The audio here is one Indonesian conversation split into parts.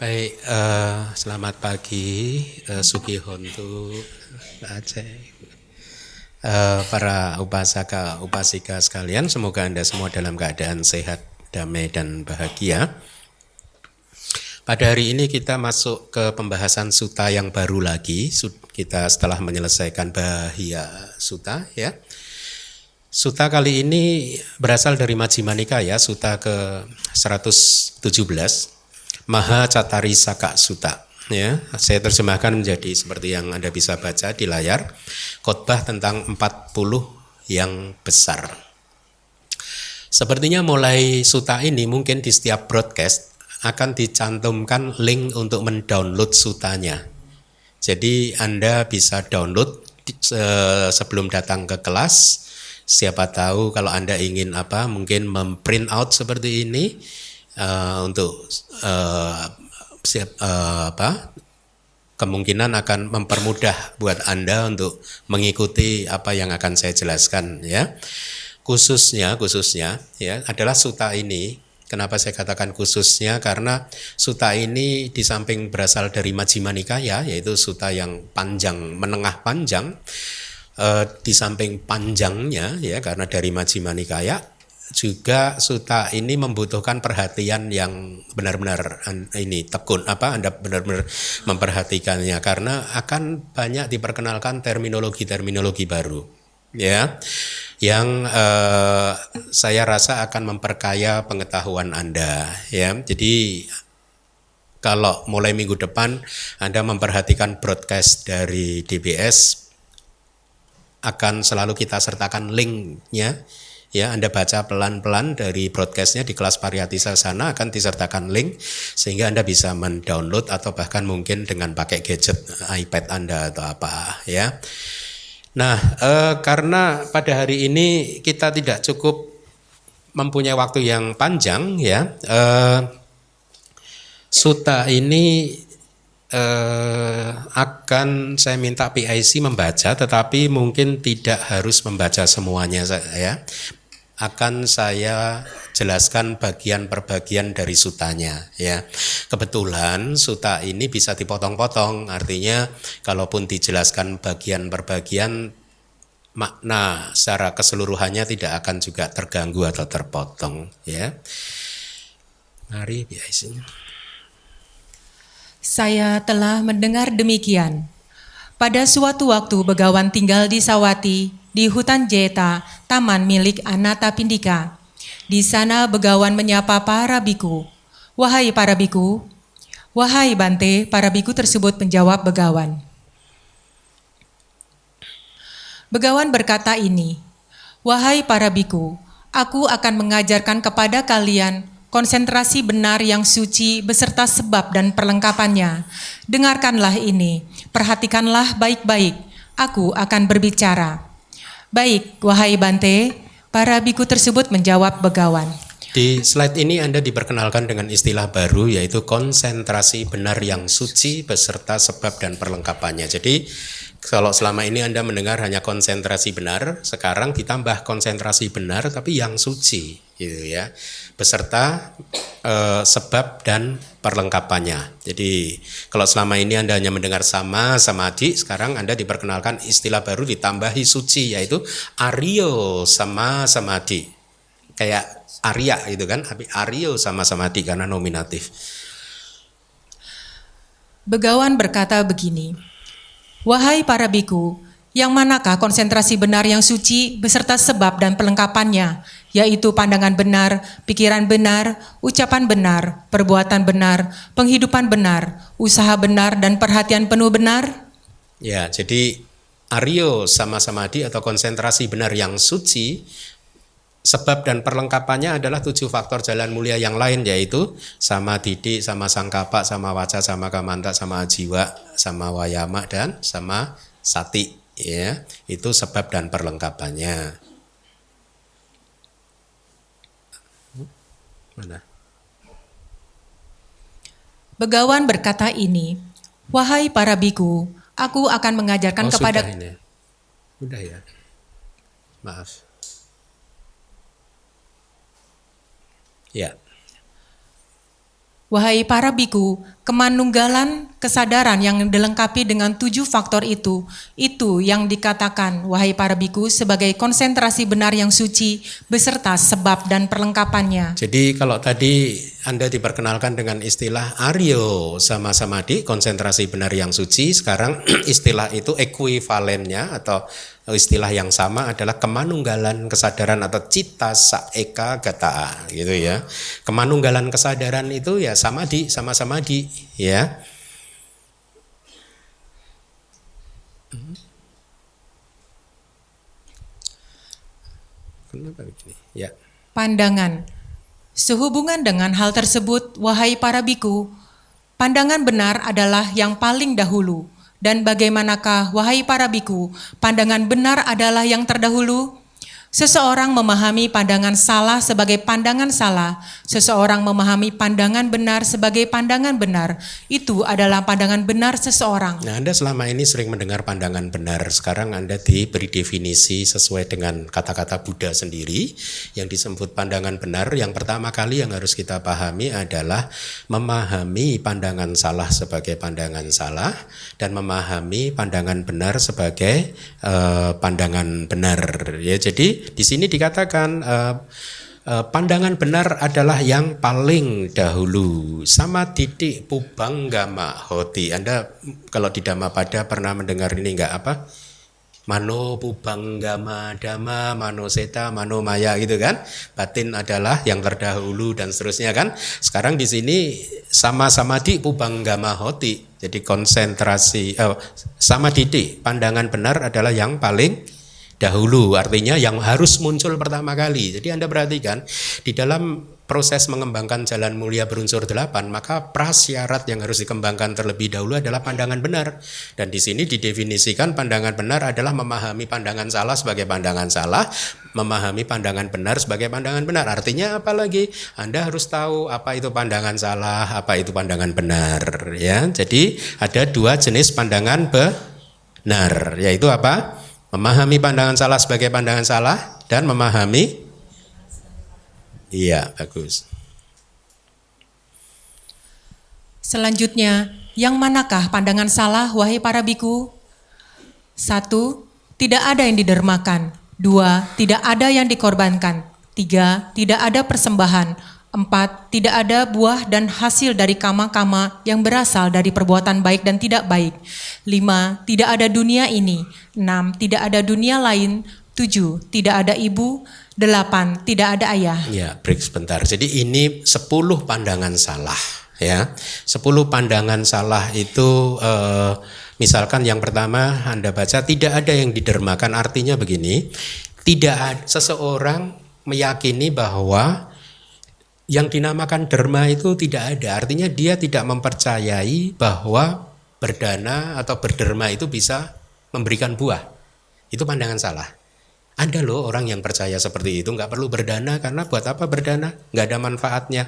Baik, uh, selamat pagi uh, Sugi Hontu Aceh. Uh, para upasaka upasika sekalian, semoga Anda semua dalam keadaan sehat, damai dan bahagia. Pada hari ini kita masuk ke pembahasan suta yang baru lagi. Kita setelah menyelesaikan Bahia Suta ya. Suta kali ini berasal dari Majjhima Nikaya, suta ke 117 Maha Catari Saka Suta. Ya, saya terjemahkan menjadi seperti yang Anda bisa baca di layar, khotbah tentang 40 yang besar. Sepertinya mulai suta ini mungkin di setiap broadcast akan dicantumkan link untuk mendownload sutanya. Jadi Anda bisa download sebelum datang ke kelas. Siapa tahu kalau Anda ingin apa, mungkin memprint out seperti ini uh, untuk uh, siap uh, apa kemungkinan akan mempermudah buat Anda untuk mengikuti apa yang akan saya jelaskan ya. Khususnya khususnya ya adalah suta ini. Kenapa saya katakan khususnya karena suta ini di samping berasal dari Majjhima Nikaya yaitu suta yang panjang menengah panjang di samping panjangnya ya karena dari Majjhima Nikaya juga suta ini membutuhkan perhatian yang benar-benar ini tekun apa Anda benar-benar memperhatikannya. Karena akan banyak diperkenalkan terminologi-terminologi baru ya yang eh, saya rasa akan memperkaya pengetahuan Anda ya. Jadi kalau mulai minggu depan Anda memperhatikan broadcast dari DBS akan selalu kita sertakan linknya ya Anda baca pelan-pelan dari broadcastnya di kelas Pariatisa sana akan disertakan link sehingga Anda bisa mendownload atau bahkan mungkin dengan pakai gadget iPad Anda atau apa ya. Nah, eh, karena pada hari ini kita tidak cukup mempunyai waktu yang panjang ya. Eh, suta ini eh, akan saya minta PIC membaca, tetapi mungkin tidak harus membaca semuanya ya akan saya jelaskan bagian per bagian dari sutanya ya. Kebetulan suta ini bisa dipotong-potong, artinya kalaupun dijelaskan bagian per bagian makna secara keseluruhannya tidak akan juga terganggu atau terpotong ya. Mari biasanya. Saya telah mendengar demikian. Pada suatu waktu Begawan tinggal di Sawati, di hutan Jeta, taman milik Anata Pindika. Di sana Begawan menyapa para biku. Wahai para biku, wahai Bante, para biku tersebut menjawab Begawan. Begawan berkata ini, Wahai para biku, aku akan mengajarkan kepada kalian konsentrasi benar yang suci beserta sebab dan perlengkapannya. Dengarkanlah ini, perhatikanlah baik-baik, aku akan berbicara. Baik, wahai Bante, para biku tersebut menjawab begawan. Di slide ini Anda diperkenalkan dengan istilah baru yaitu konsentrasi benar yang suci beserta sebab dan perlengkapannya. Jadi kalau selama ini Anda mendengar hanya konsentrasi benar, sekarang ditambah konsentrasi benar tapi yang suci gitu ya. Beserta eh, sebab dan perlengkapannya. Jadi kalau selama ini Anda hanya mendengar sama samadhi, sekarang Anda diperkenalkan istilah baru ditambahi suci yaitu Aryo sama samadhi. Kayak Arya gitu kan, tapi Aryo sama samadhi karena nominatif. Begawan berkata begini, Wahai para biku, yang manakah konsentrasi benar yang suci beserta sebab dan perlengkapannya, yaitu pandangan benar, pikiran benar, ucapan benar, perbuatan benar, penghidupan benar, usaha benar, dan perhatian penuh benar? Ya, jadi Aryo sama samadhi atau konsentrasi benar yang suci Sebab dan perlengkapannya adalah tujuh faktor jalan mulia yang lain yaitu sama didik, sama sangkapa, sama waca, sama kamanta, sama jiwa, sama wayama dan sama sati ya. Itu sebab dan perlengkapannya. Mana? Begawan berkata ini, Wahai para biku, aku akan mengajarkan oh, kepada... Sudah ini. Udah ya. Maaf. Ya. Wahai para biku, kemanunggalan kesadaran yang dilengkapi dengan tujuh faktor itu, itu yang dikatakan, wahai para biku, sebagai konsentrasi benar yang suci, beserta sebab dan perlengkapannya. Jadi kalau tadi Anda diperkenalkan dengan istilah Aryo sama Samadhi, konsentrasi benar yang suci, sekarang istilah itu ekuivalennya atau istilah yang sama adalah kemanunggalan kesadaran atau cita saeka gata gitu ya. Kemanunggalan kesadaran itu ya sama di sama-sama di ya. Kenapa begini? Ya. Pandangan. Sehubungan dengan hal tersebut, wahai para biku, pandangan benar adalah yang paling dahulu dan bagaimanakah, wahai para biku, pandangan benar adalah yang terdahulu? Seseorang memahami pandangan salah sebagai pandangan salah, seseorang memahami pandangan benar sebagai pandangan benar. Itu adalah pandangan benar seseorang. Nah, Anda selama ini sering mendengar pandangan benar. Sekarang Anda diberi definisi sesuai dengan kata-kata Buddha sendiri yang disebut pandangan benar. Yang pertama kali yang harus kita pahami adalah memahami pandangan salah sebagai pandangan salah dan memahami pandangan benar sebagai uh, pandangan benar. Ya, jadi di sini dikatakan uh, uh, pandangan benar adalah yang paling dahulu. Sama titik pubanggama hoti. Anda kalau di Dhammapada pernah mendengar ini enggak apa? Mano pubanggama dama, mano seta, mano maya gitu kan. Batin adalah yang terdahulu dan seterusnya kan. Sekarang di sini sama-sama di pubanggama hoti. Jadi konsentrasi eh, sama titik pandangan benar adalah yang paling dahulu artinya yang harus muncul pertama kali. Jadi Anda perhatikan di dalam proses mengembangkan jalan mulia berunsur delapan, maka prasyarat yang harus dikembangkan terlebih dahulu adalah pandangan benar. Dan di sini didefinisikan pandangan benar adalah memahami pandangan salah sebagai pandangan salah, memahami pandangan benar sebagai pandangan benar. Artinya apa lagi? Anda harus tahu apa itu pandangan salah, apa itu pandangan benar, ya. Jadi ada dua jenis pandangan benar, yaitu apa? Memahami pandangan salah sebagai pandangan salah dan memahami Iya, bagus. Selanjutnya, yang manakah pandangan salah wahai para biku? Satu, tidak ada yang didermakan. Dua, tidak ada yang dikorbankan. Tiga, tidak ada persembahan. Empat, tidak ada buah dan hasil dari kama-kama yang berasal dari perbuatan baik dan tidak baik. Lima, tidak ada dunia ini. Enam, tidak ada dunia lain. Tujuh, tidak ada ibu. Delapan, tidak ada ayah. Ya, break sebentar. Jadi ini sepuluh pandangan salah. Ya, sepuluh pandangan salah itu eh, misalkan yang pertama Anda baca tidak ada yang didermakan artinya begini, tidak seseorang meyakini bahwa yang dinamakan derma itu tidak ada. Artinya dia tidak mempercayai bahwa berdana atau berderma itu bisa memberikan buah. Itu pandangan salah. Ada loh orang yang percaya seperti itu nggak perlu berdana karena buat apa berdana? Nggak ada manfaatnya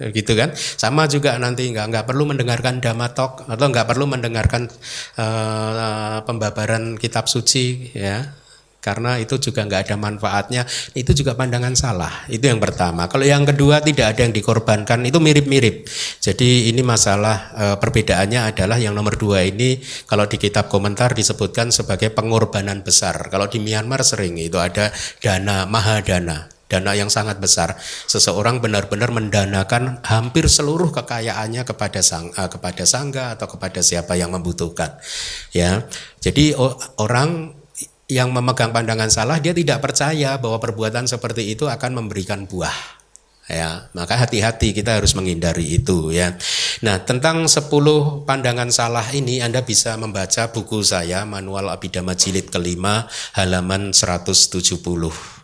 gitu kan sama juga nanti nggak nggak perlu mendengarkan damatok atau nggak perlu mendengarkan uh, pembabaran kitab suci ya karena itu juga nggak ada manfaatnya. Itu juga pandangan salah. Itu yang pertama. Kalau yang kedua tidak ada yang dikorbankan itu mirip-mirip. Jadi ini masalah e, perbedaannya adalah yang nomor dua ini kalau di kitab komentar disebutkan sebagai pengorbanan besar. Kalau di Myanmar sering itu ada dana mahadana dana yang sangat besar. Seseorang benar-benar mendanakan hampir seluruh kekayaannya kepada sang uh, kepada sangga atau kepada siapa yang membutuhkan. Ya. Jadi orang yang memegang pandangan salah dia tidak percaya bahwa perbuatan seperti itu akan memberikan buah. Ya maka hati-hati kita harus menghindari itu ya. Nah tentang 10 pandangan salah ini Anda bisa membaca buku saya manual abidama jilid kelima halaman 170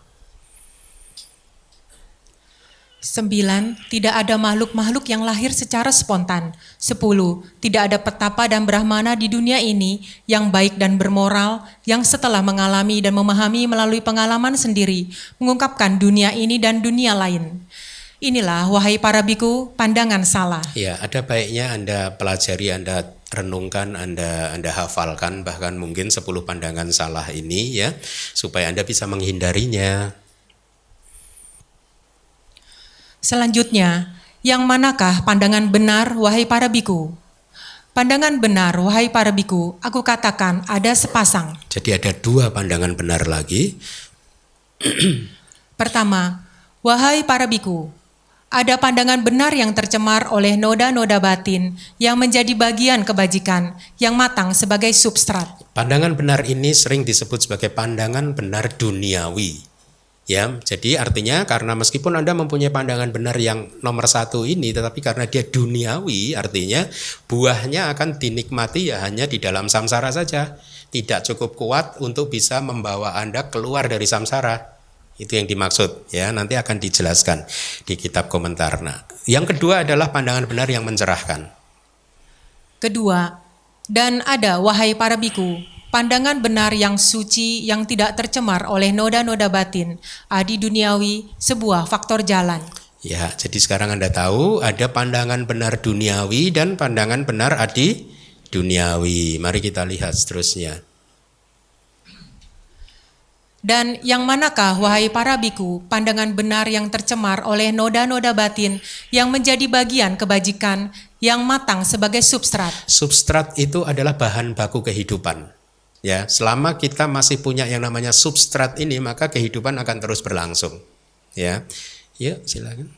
Sembilan, tidak ada makhluk-makhluk yang lahir secara spontan. Sepuluh, tidak ada petapa dan brahmana di dunia ini yang baik dan bermoral, yang setelah mengalami dan memahami melalui pengalaman sendiri, mengungkapkan dunia ini dan dunia lain. Inilah, wahai para biku, pandangan salah. Ya, ada baiknya Anda pelajari, Anda renungkan, Anda Anda hafalkan bahkan mungkin 10 pandangan salah ini ya, supaya Anda bisa menghindarinya. Selanjutnya, Yang manakah pandangan benar, wahai para biku? Pandangan benar, wahai para biku, aku katakan ada sepasang. Jadi ada dua pandangan benar lagi. Pertama, wahai para biku, ada pandangan benar yang tercemar oleh noda-noda batin yang menjadi bagian kebajikan yang matang sebagai substrat. Pandangan benar ini sering disebut sebagai pandangan benar duniawi. Ya, jadi artinya karena meskipun Anda mempunyai pandangan benar yang nomor satu ini, tetapi karena dia duniawi, artinya buahnya akan dinikmati ya hanya di dalam samsara saja. Tidak cukup kuat untuk bisa membawa Anda keluar dari samsara. Itu yang dimaksud ya, nanti akan dijelaskan di kitab komentar. Nah, yang kedua adalah pandangan benar yang mencerahkan. Kedua, dan ada wahai para biku, pandangan benar yang suci yang tidak tercemar oleh noda-noda batin, adi duniawi, sebuah faktor jalan. Ya, jadi sekarang Anda tahu ada pandangan benar duniawi dan pandangan benar adi duniawi. Mari kita lihat seterusnya. Dan yang manakah, wahai para biku, pandangan benar yang tercemar oleh noda-noda batin yang menjadi bagian kebajikan yang matang sebagai substrat? Substrat itu adalah bahan baku kehidupan. Ya, selama kita masih punya yang namanya substrat ini, maka kehidupan akan terus berlangsung. Ya, yuk silakan.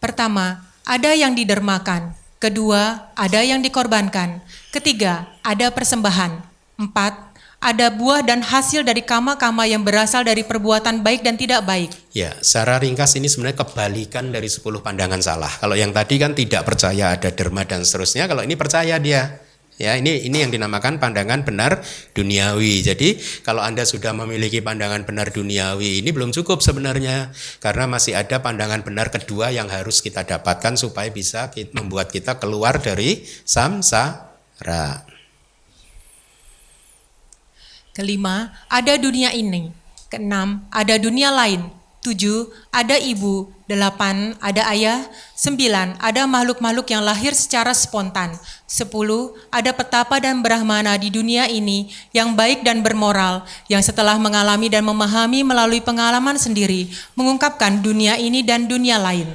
Pertama, ada yang didermakan. Kedua, ada yang dikorbankan. Ketiga, ada persembahan. Empat, ada buah dan hasil dari kama-kama yang berasal dari perbuatan baik dan tidak baik. Ya, secara ringkas ini sebenarnya kebalikan dari 10 pandangan salah. Kalau yang tadi kan tidak percaya ada derma dan seterusnya, kalau ini percaya dia. Ya, ini ini yang dinamakan pandangan benar duniawi. Jadi, kalau Anda sudah memiliki pandangan benar duniawi, ini belum cukup sebenarnya karena masih ada pandangan benar kedua yang harus kita dapatkan supaya bisa membuat kita keluar dari samsara. Kelima, ada dunia ini. Keenam, ada dunia lain. Tujuh, ada ibu. Delapan, ada ayah. Sembilan, ada makhluk-makhluk yang lahir secara spontan. Sepuluh, ada petapa dan brahmana di dunia ini yang baik dan bermoral, yang setelah mengalami dan memahami melalui pengalaman sendiri, mengungkapkan dunia ini dan dunia lain.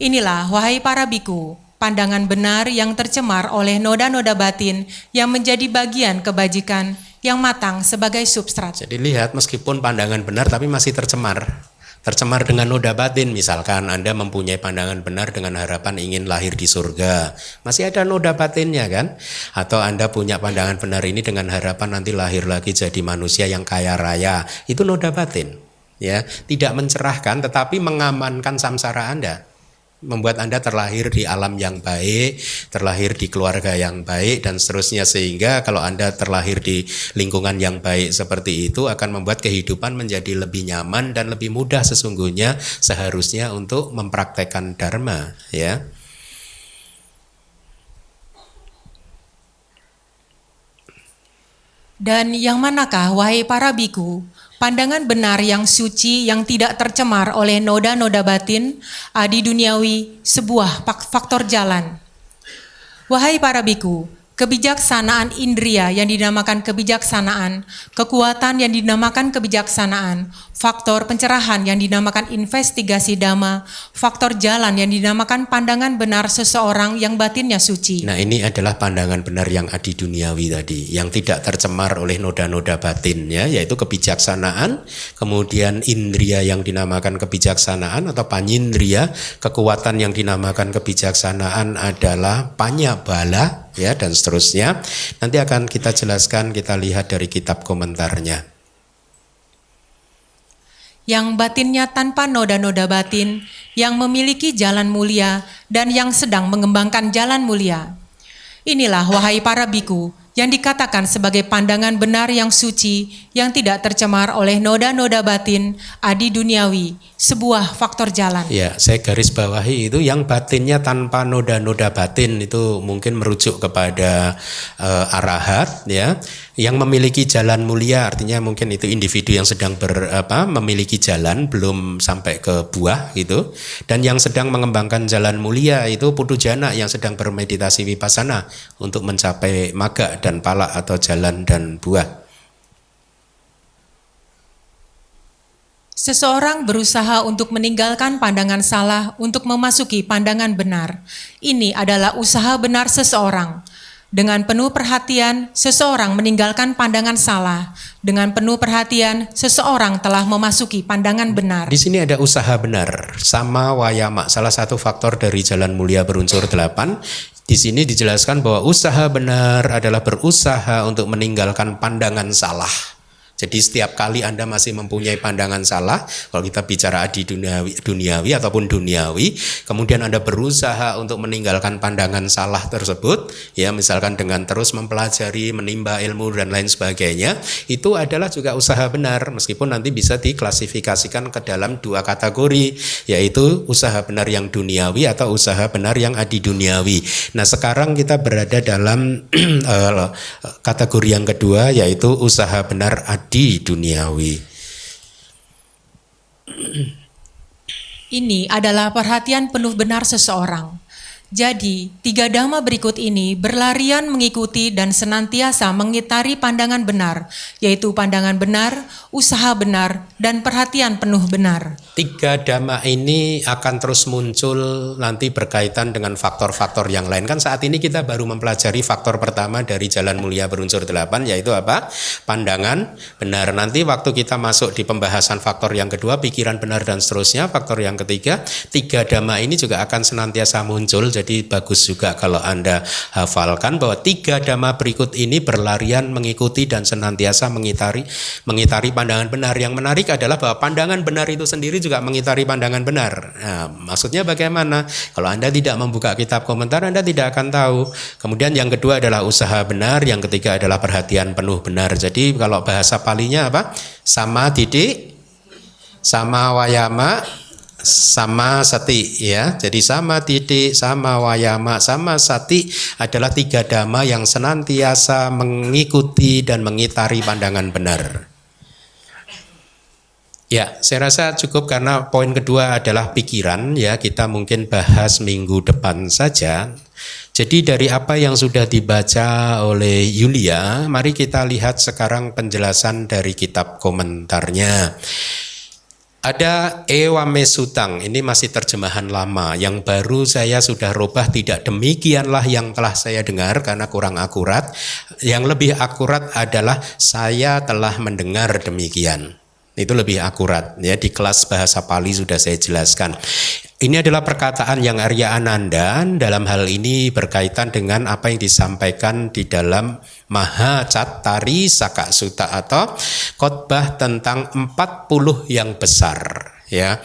Inilah, wahai para biku, pandangan benar yang tercemar oleh noda-noda batin yang menjadi bagian kebajikan yang matang sebagai substrat. Jadi lihat meskipun pandangan benar tapi masih tercemar. Tercemar dengan noda batin misalkan Anda mempunyai pandangan benar dengan harapan ingin lahir di surga. Masih ada noda batinnya kan? Atau Anda punya pandangan benar ini dengan harapan nanti lahir lagi jadi manusia yang kaya raya. Itu noda batin. Ya, tidak mencerahkan tetapi mengamankan samsara Anda membuat Anda terlahir di alam yang baik, terlahir di keluarga yang baik dan seterusnya sehingga kalau Anda terlahir di lingkungan yang baik seperti itu akan membuat kehidupan menjadi lebih nyaman dan lebih mudah sesungguhnya seharusnya untuk mempraktekkan dharma ya. Dan yang manakah wahai para biku pandangan benar yang suci yang tidak tercemar oleh noda-noda batin, adi duniawi, sebuah faktor jalan. Wahai para biku, kebijaksanaan indria yang dinamakan kebijaksanaan, kekuatan yang dinamakan kebijaksanaan, faktor pencerahan yang dinamakan investigasi dhamma, faktor jalan yang dinamakan pandangan benar seseorang yang batinnya suci. Nah ini adalah pandangan benar yang adi duniawi tadi, yang tidak tercemar oleh noda-noda batin ya, yaitu kebijaksanaan, kemudian indria yang dinamakan kebijaksanaan atau panyindria, kekuatan yang dinamakan kebijaksanaan adalah panyabala ya dan seterusnya. Nanti akan kita jelaskan, kita lihat dari kitab komentarnya yang batinnya tanpa noda-noda batin, yang memiliki jalan mulia, dan yang sedang mengembangkan jalan mulia. Inilah wahai para biku, yang dikatakan sebagai pandangan benar yang suci, yang tidak tercemar oleh noda-noda batin, adi duniawi, sebuah faktor jalan. Ya, saya garis bawahi itu yang batinnya tanpa noda-noda batin itu mungkin merujuk kepada uh, arahat, ya, yang memiliki jalan mulia artinya mungkin itu individu yang sedang ber, apa, memiliki jalan belum sampai ke buah gitu, dan yang sedang mengembangkan jalan mulia itu putu jana yang sedang bermeditasi vipassana untuk mencapai maga dan pala, atau jalan dan buah. Seseorang berusaha untuk meninggalkan pandangan salah untuk memasuki pandangan benar. Ini adalah usaha benar seseorang. Dengan penuh perhatian, seseorang meninggalkan pandangan salah. Dengan penuh perhatian, seseorang telah memasuki pandangan benar. Di sini ada usaha benar, sama wayama, salah satu faktor dari jalan mulia berunsur delapan. Di sini dijelaskan bahwa usaha benar adalah berusaha untuk meninggalkan pandangan salah. Jadi setiap kali Anda masih mempunyai pandangan salah, kalau kita bicara di duniawi, duniawi ataupun duniawi, kemudian Anda berusaha untuk meninggalkan pandangan salah tersebut, ya misalkan dengan terus mempelajari, menimba ilmu dan lain sebagainya, itu adalah juga usaha benar, meskipun nanti bisa diklasifikasikan ke dalam dua kategori, yaitu usaha benar yang duniawi atau usaha benar yang adi duniawi. Nah sekarang kita berada dalam eh, kategori yang kedua, yaitu usaha benar adi di duniawi. Ini adalah perhatian penuh benar seseorang. Jadi, tiga dhamma berikut ini berlarian mengikuti dan senantiasa mengitari pandangan benar, yaitu pandangan benar, usaha benar, dan perhatian penuh benar. Tiga dhamma ini akan terus muncul nanti berkaitan dengan faktor-faktor yang lain. Kan saat ini kita baru mempelajari faktor pertama dari jalan mulia berunsur delapan, yaitu apa? Pandangan benar. Nanti waktu kita masuk di pembahasan faktor yang kedua, pikiran benar dan seterusnya, faktor yang ketiga, tiga dhamma ini juga akan senantiasa muncul. Bagus juga kalau Anda hafalkan bahwa tiga dhamma berikut ini berlarian mengikuti dan senantiasa mengitari mengitari pandangan benar. Yang menarik adalah bahwa pandangan benar itu sendiri juga mengitari pandangan benar. Nah, maksudnya bagaimana? Kalau Anda tidak membuka kitab komentar Anda tidak akan tahu. Kemudian yang kedua adalah usaha benar, yang ketiga adalah perhatian penuh benar. Jadi kalau bahasa palinya apa? Sama didik sama wayama sama sati ya. Jadi sama titik, sama wayama, sama sati adalah tiga dhamma yang senantiasa mengikuti dan mengitari pandangan benar. Ya, saya rasa cukup karena poin kedua adalah pikiran ya. Kita mungkin bahas minggu depan saja. Jadi dari apa yang sudah dibaca oleh Yulia, mari kita lihat sekarang penjelasan dari kitab komentarnya. Ada Ewa Mesutang, ini masih terjemahan lama. Yang baru saya sudah rubah tidak demikianlah yang telah saya dengar karena kurang akurat. Yang lebih akurat adalah saya telah mendengar demikian. Itu lebih akurat ya di kelas bahasa Pali sudah saya jelaskan. Ini adalah perkataan yang Arya Ananda dalam hal ini berkaitan dengan apa yang disampaikan di dalam Maha Catari Saka Suta atau khotbah tentang 40 yang besar ya.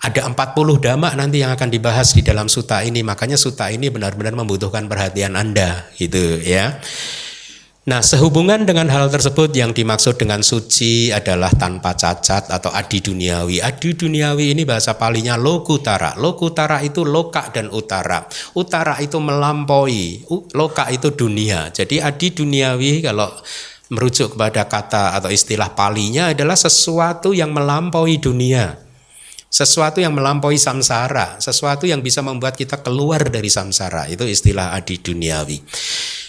Ada 40 dhamma nanti yang akan dibahas di dalam suta ini. Makanya suta ini benar-benar membutuhkan perhatian Anda gitu ya. Nah, sehubungan dengan hal tersebut yang dimaksud dengan suci adalah tanpa cacat atau adi duniawi. Adi duniawi ini bahasa palinya lokutara. Lokutara itu loka dan utara. Utara itu melampaui, loka itu dunia. Jadi adi duniawi kalau merujuk kepada kata atau istilah palinya adalah sesuatu yang melampaui dunia. Sesuatu yang melampaui samsara, sesuatu yang bisa membuat kita keluar dari samsara. Itu istilah adi duniawi.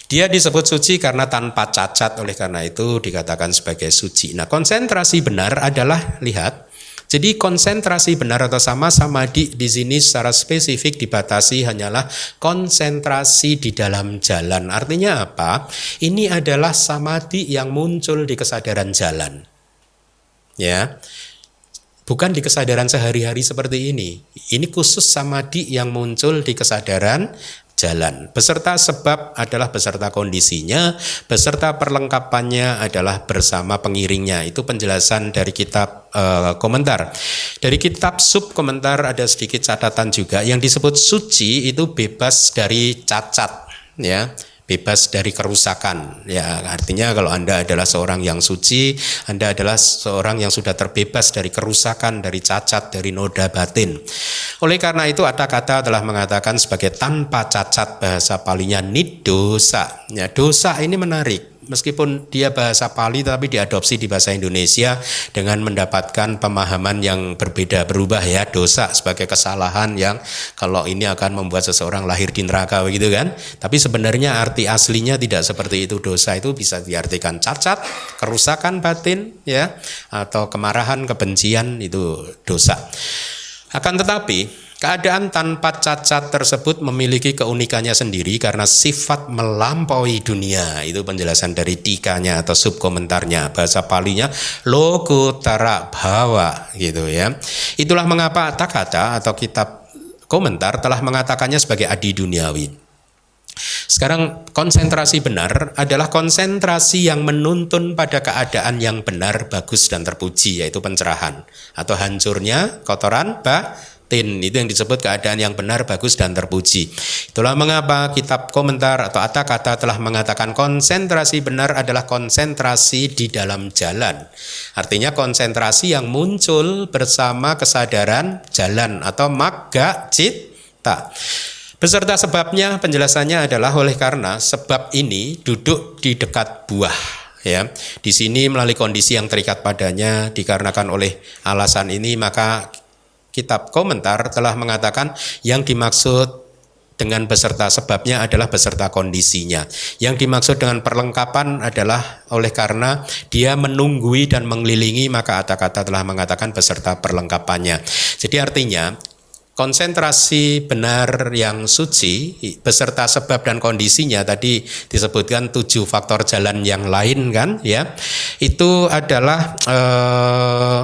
Dia disebut suci karena tanpa cacat, oleh karena itu dikatakan sebagai suci. Nah, konsentrasi benar adalah lihat jadi konsentrasi benar atau sama-sama di di sini secara spesifik dibatasi hanyalah konsentrasi di dalam jalan. Artinya apa? Ini adalah samadhi yang muncul di kesadaran jalan. Ya. Bukan di kesadaran sehari-hari seperti ini. Ini khusus samadhi yang muncul di kesadaran jalan. Beserta sebab adalah beserta kondisinya, beserta perlengkapannya adalah bersama pengiringnya. Itu penjelasan dari kitab uh, komentar. Dari kitab sub komentar ada sedikit catatan juga yang disebut suci itu bebas dari cacat ya bebas dari kerusakan. Ya, artinya kalau Anda adalah seorang yang suci, Anda adalah seorang yang sudah terbebas dari kerusakan, dari cacat, dari noda batin. Oleh karena itu ada kata telah mengatakan sebagai tanpa cacat bahasa palinya nidosa. Ya, dosa ini menarik. Meskipun dia bahasa Pali tetapi diadopsi di bahasa Indonesia dengan mendapatkan pemahaman yang berbeda berubah ya dosa sebagai kesalahan yang kalau ini akan membuat seseorang lahir di neraka begitu kan? Tapi sebenarnya arti aslinya tidak seperti itu. Dosa itu bisa diartikan cacat kerusakan batin ya atau kemarahan kebencian itu dosa. Akan tetapi Keadaan tanpa cacat tersebut memiliki keunikannya sendiri karena sifat melampaui dunia. Itu penjelasan dari tikanya atau subkomentarnya. Bahasa palinya lokutara bawa gitu ya. Itulah mengapa kata atau kitab komentar telah mengatakannya sebagai adi duniawi. Sekarang konsentrasi benar adalah konsentrasi yang menuntun pada keadaan yang benar, bagus dan terpuji yaitu pencerahan atau hancurnya kotoran ba tin. Itu yang disebut keadaan yang benar bagus dan terpuji. Itulah mengapa kitab komentar atau kata kata telah mengatakan konsentrasi benar adalah konsentrasi di dalam jalan. Artinya konsentrasi yang muncul bersama kesadaran jalan atau magga cita. Beserta sebabnya penjelasannya adalah oleh karena sebab ini duduk di dekat buah ya. Di sini melalui kondisi yang terikat padanya dikarenakan oleh alasan ini maka kitab komentar telah mengatakan yang dimaksud dengan beserta sebabnya adalah beserta kondisinya. Yang dimaksud dengan perlengkapan adalah oleh karena dia menunggui dan mengelilingi maka kata-kata telah mengatakan beserta perlengkapannya. Jadi artinya konsentrasi benar yang suci beserta sebab dan kondisinya tadi disebutkan tujuh faktor jalan yang lain kan ya itu adalah eh,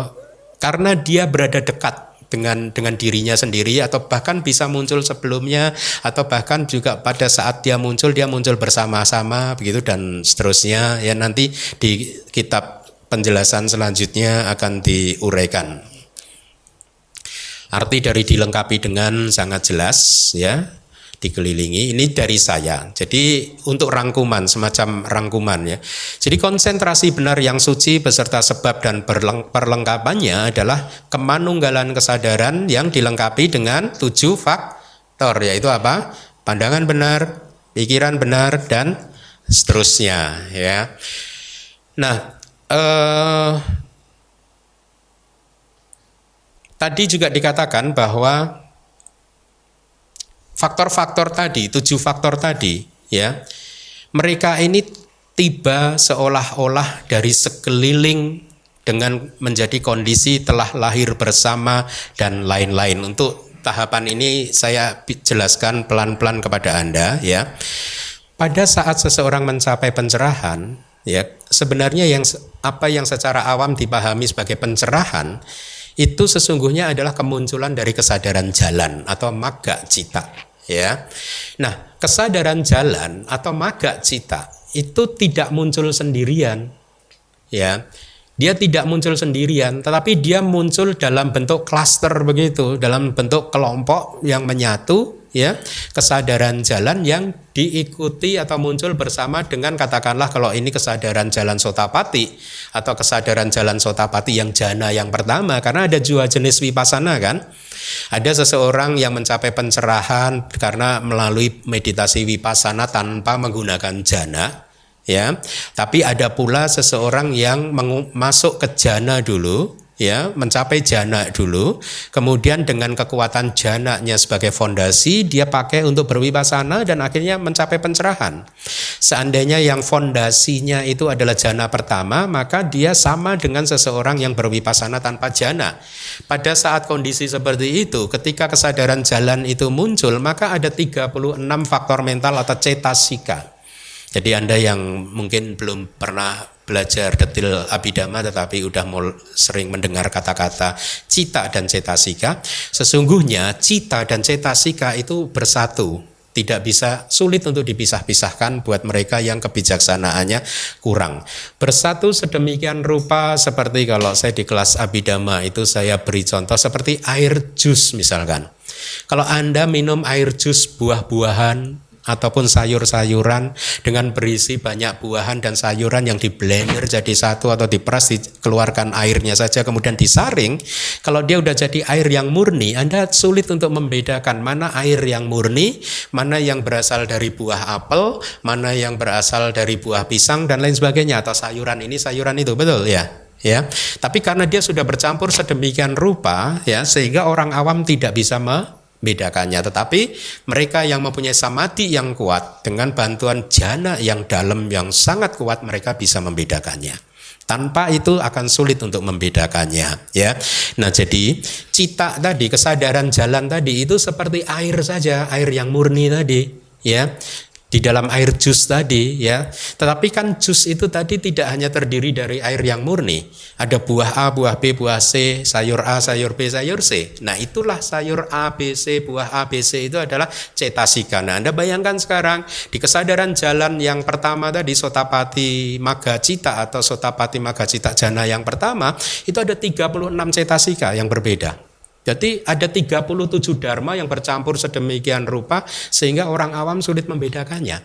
karena dia berada dekat dengan dengan dirinya sendiri atau bahkan bisa muncul sebelumnya atau bahkan juga pada saat dia muncul dia muncul bersama-sama begitu dan seterusnya ya nanti di kitab penjelasan selanjutnya akan diuraikan. Arti dari dilengkapi dengan sangat jelas ya dikelilingi. Ini dari saya. Jadi untuk rangkuman, semacam rangkuman ya. Jadi konsentrasi benar yang suci beserta sebab dan perlengkapannya adalah kemanunggalan kesadaran yang dilengkapi dengan tujuh faktor yaitu apa? Pandangan benar, pikiran benar dan seterusnya ya. Nah, eh, tadi juga dikatakan bahwa faktor-faktor tadi, tujuh faktor tadi, ya, mereka ini tiba seolah-olah dari sekeliling dengan menjadi kondisi telah lahir bersama dan lain-lain. Untuk tahapan ini saya jelaskan pelan-pelan kepada Anda ya. Pada saat seseorang mencapai pencerahan, ya, sebenarnya yang apa yang secara awam dipahami sebagai pencerahan itu sesungguhnya adalah kemunculan dari kesadaran jalan atau maga cita ya. Nah, kesadaran jalan atau maga cita itu tidak muncul sendirian ya. Dia tidak muncul sendirian, tetapi dia muncul dalam bentuk klaster begitu, dalam bentuk kelompok yang menyatu ya kesadaran jalan yang diikuti atau muncul bersama dengan katakanlah kalau ini kesadaran jalan sotapati atau kesadaran jalan sotapati yang jana yang pertama karena ada dua jenis wipasana kan? Ada seseorang yang mencapai pencerahan karena melalui meditasi wipasana tanpa menggunakan jana ya. Tapi ada pula seseorang yang masuk ke jana dulu ya mencapai jana dulu. Kemudian dengan kekuatan jananya sebagai fondasi dia pakai untuk berwipasana dan akhirnya mencapai pencerahan. Seandainya yang fondasinya itu adalah jana pertama maka dia sama dengan seseorang yang berwipasana tanpa jana. Pada saat kondisi seperti itu ketika kesadaran jalan itu muncul maka ada 36 faktor mental atau cetasika. Jadi Anda yang mungkin belum pernah belajar detil abidama tetapi udah mau sering mendengar kata-kata cita dan cetasika, sesungguhnya cita dan cetasika itu bersatu, tidak bisa sulit untuk dipisah-pisahkan buat mereka yang kebijaksanaannya kurang. Bersatu sedemikian rupa seperti kalau saya di kelas abidama itu saya beri contoh seperti air jus misalkan. Kalau Anda minum air jus buah-buahan ataupun sayur-sayuran dengan berisi banyak buahan dan sayuran yang di blender jadi satu atau diperas dikeluarkan airnya saja kemudian disaring. Kalau dia udah jadi air yang murni Anda sulit untuk membedakan mana air yang murni mana yang berasal dari buah apel mana yang berasal dari buah pisang dan lain sebagainya atau sayuran ini sayuran itu. Betul? Ya. Ya. Tapi karena dia sudah bercampur sedemikian rupa ya sehingga orang awam tidak bisa me membedakannya. Tetapi mereka yang mempunyai samati yang kuat dengan bantuan jana yang dalam yang sangat kuat mereka bisa membedakannya. Tanpa itu akan sulit untuk membedakannya, ya. Nah, jadi cita tadi, kesadaran jalan tadi itu seperti air saja, air yang murni tadi, ya di dalam air jus tadi ya. Tetapi kan jus itu tadi tidak hanya terdiri dari air yang murni. Ada buah A, buah B, buah C, sayur A, sayur B, sayur C. Nah, itulah sayur A, B, C, buah A, B, C itu adalah cetasika. Nah, Anda bayangkan sekarang di kesadaran jalan yang pertama tadi Sotapati Magacita atau Sotapati Magacita Jana yang pertama itu ada 36 cetasika yang berbeda. Jadi ada 37 dharma yang bercampur sedemikian rupa sehingga orang awam sulit membedakannya.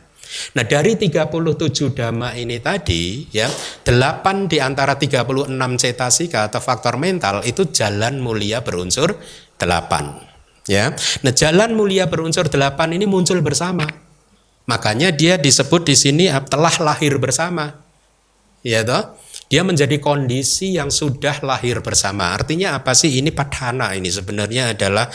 Nah dari 37 dhamma ini tadi ya 8 di antara 36 cetasika atau faktor mental itu jalan mulia berunsur 8 ya. Nah jalan mulia berunsur 8 ini muncul bersama. Makanya dia disebut di sini telah lahir bersama. Ya toh? Dia menjadi kondisi yang sudah lahir bersama. Artinya apa sih? Ini padhana ini sebenarnya adalah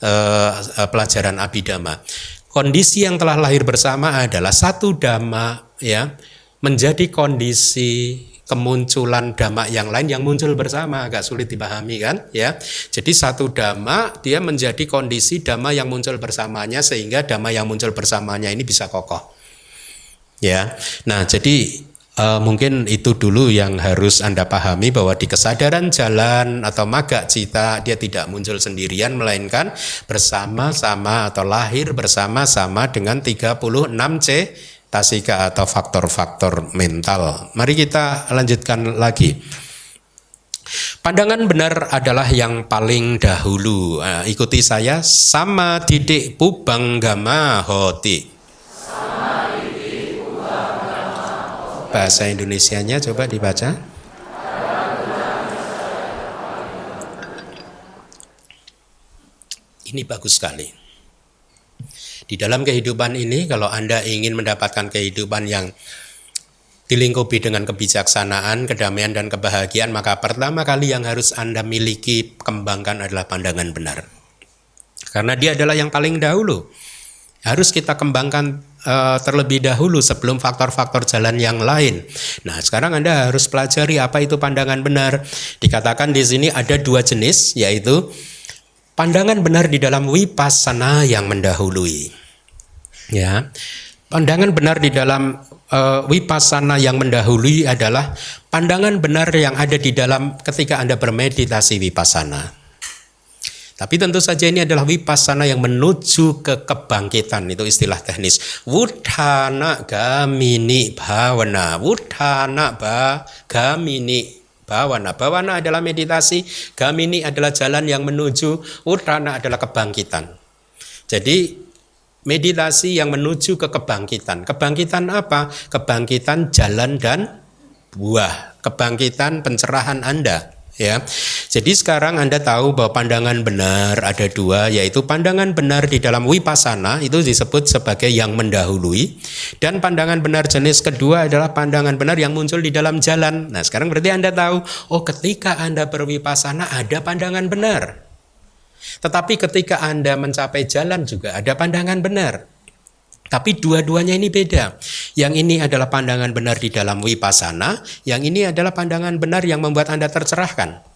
uh, pelajaran abidama. Kondisi yang telah lahir bersama adalah satu dhamma ya menjadi kondisi kemunculan dhamma yang lain yang muncul bersama agak sulit dipahami kan ya jadi satu dhamma dia menjadi kondisi dhamma yang muncul bersamanya sehingga dhamma yang muncul bersamanya ini bisa kokoh ya nah jadi Uh, mungkin itu dulu yang harus Anda pahami bahwa di kesadaran jalan atau maga cita dia tidak muncul sendirian melainkan bersama-sama atau lahir bersama-sama dengan 36 C tasika atau faktor-faktor mental. Mari kita lanjutkan lagi. Pandangan benar adalah yang paling dahulu. Nah, ikuti saya sama didik pubanggama hoti. Bahasa Indonesianya coba dibaca. Ini bagus sekali. Di dalam kehidupan ini kalau Anda ingin mendapatkan kehidupan yang dilingkupi dengan kebijaksanaan, kedamaian dan kebahagiaan, maka pertama kali yang harus Anda miliki, kembangkan adalah pandangan benar. Karena dia adalah yang paling dahulu. Harus kita kembangkan uh, terlebih dahulu sebelum faktor-faktor jalan yang lain. Nah, sekarang Anda harus pelajari apa itu pandangan benar. Dikatakan di sini ada dua jenis yaitu pandangan benar di dalam wipasana yang mendahului. Ya. Pandangan benar di dalam uh, wipasana yang mendahului adalah pandangan benar yang ada di dalam ketika Anda bermeditasi wipasana. Tapi tentu saja ini adalah wipasana yang menuju ke kebangkitan itu istilah teknis. Wudhana gamini bhawana. Wudhana ba gamini bhawana. Bhawana adalah meditasi, gamini adalah jalan yang menuju, wudhana adalah kebangkitan. Jadi meditasi yang menuju ke kebangkitan. Kebangkitan apa? Kebangkitan jalan dan buah. Kebangkitan pencerahan Anda ya. Jadi sekarang Anda tahu bahwa pandangan benar ada dua yaitu pandangan benar di dalam wipasana itu disebut sebagai yang mendahului dan pandangan benar jenis kedua adalah pandangan benar yang muncul di dalam jalan. Nah, sekarang berarti Anda tahu oh ketika Anda berwipasana ada pandangan benar. Tetapi ketika Anda mencapai jalan juga ada pandangan benar. Tapi dua-duanya ini beda. Yang ini adalah pandangan benar di dalam wipasana, yang ini adalah pandangan benar yang membuat Anda tercerahkan.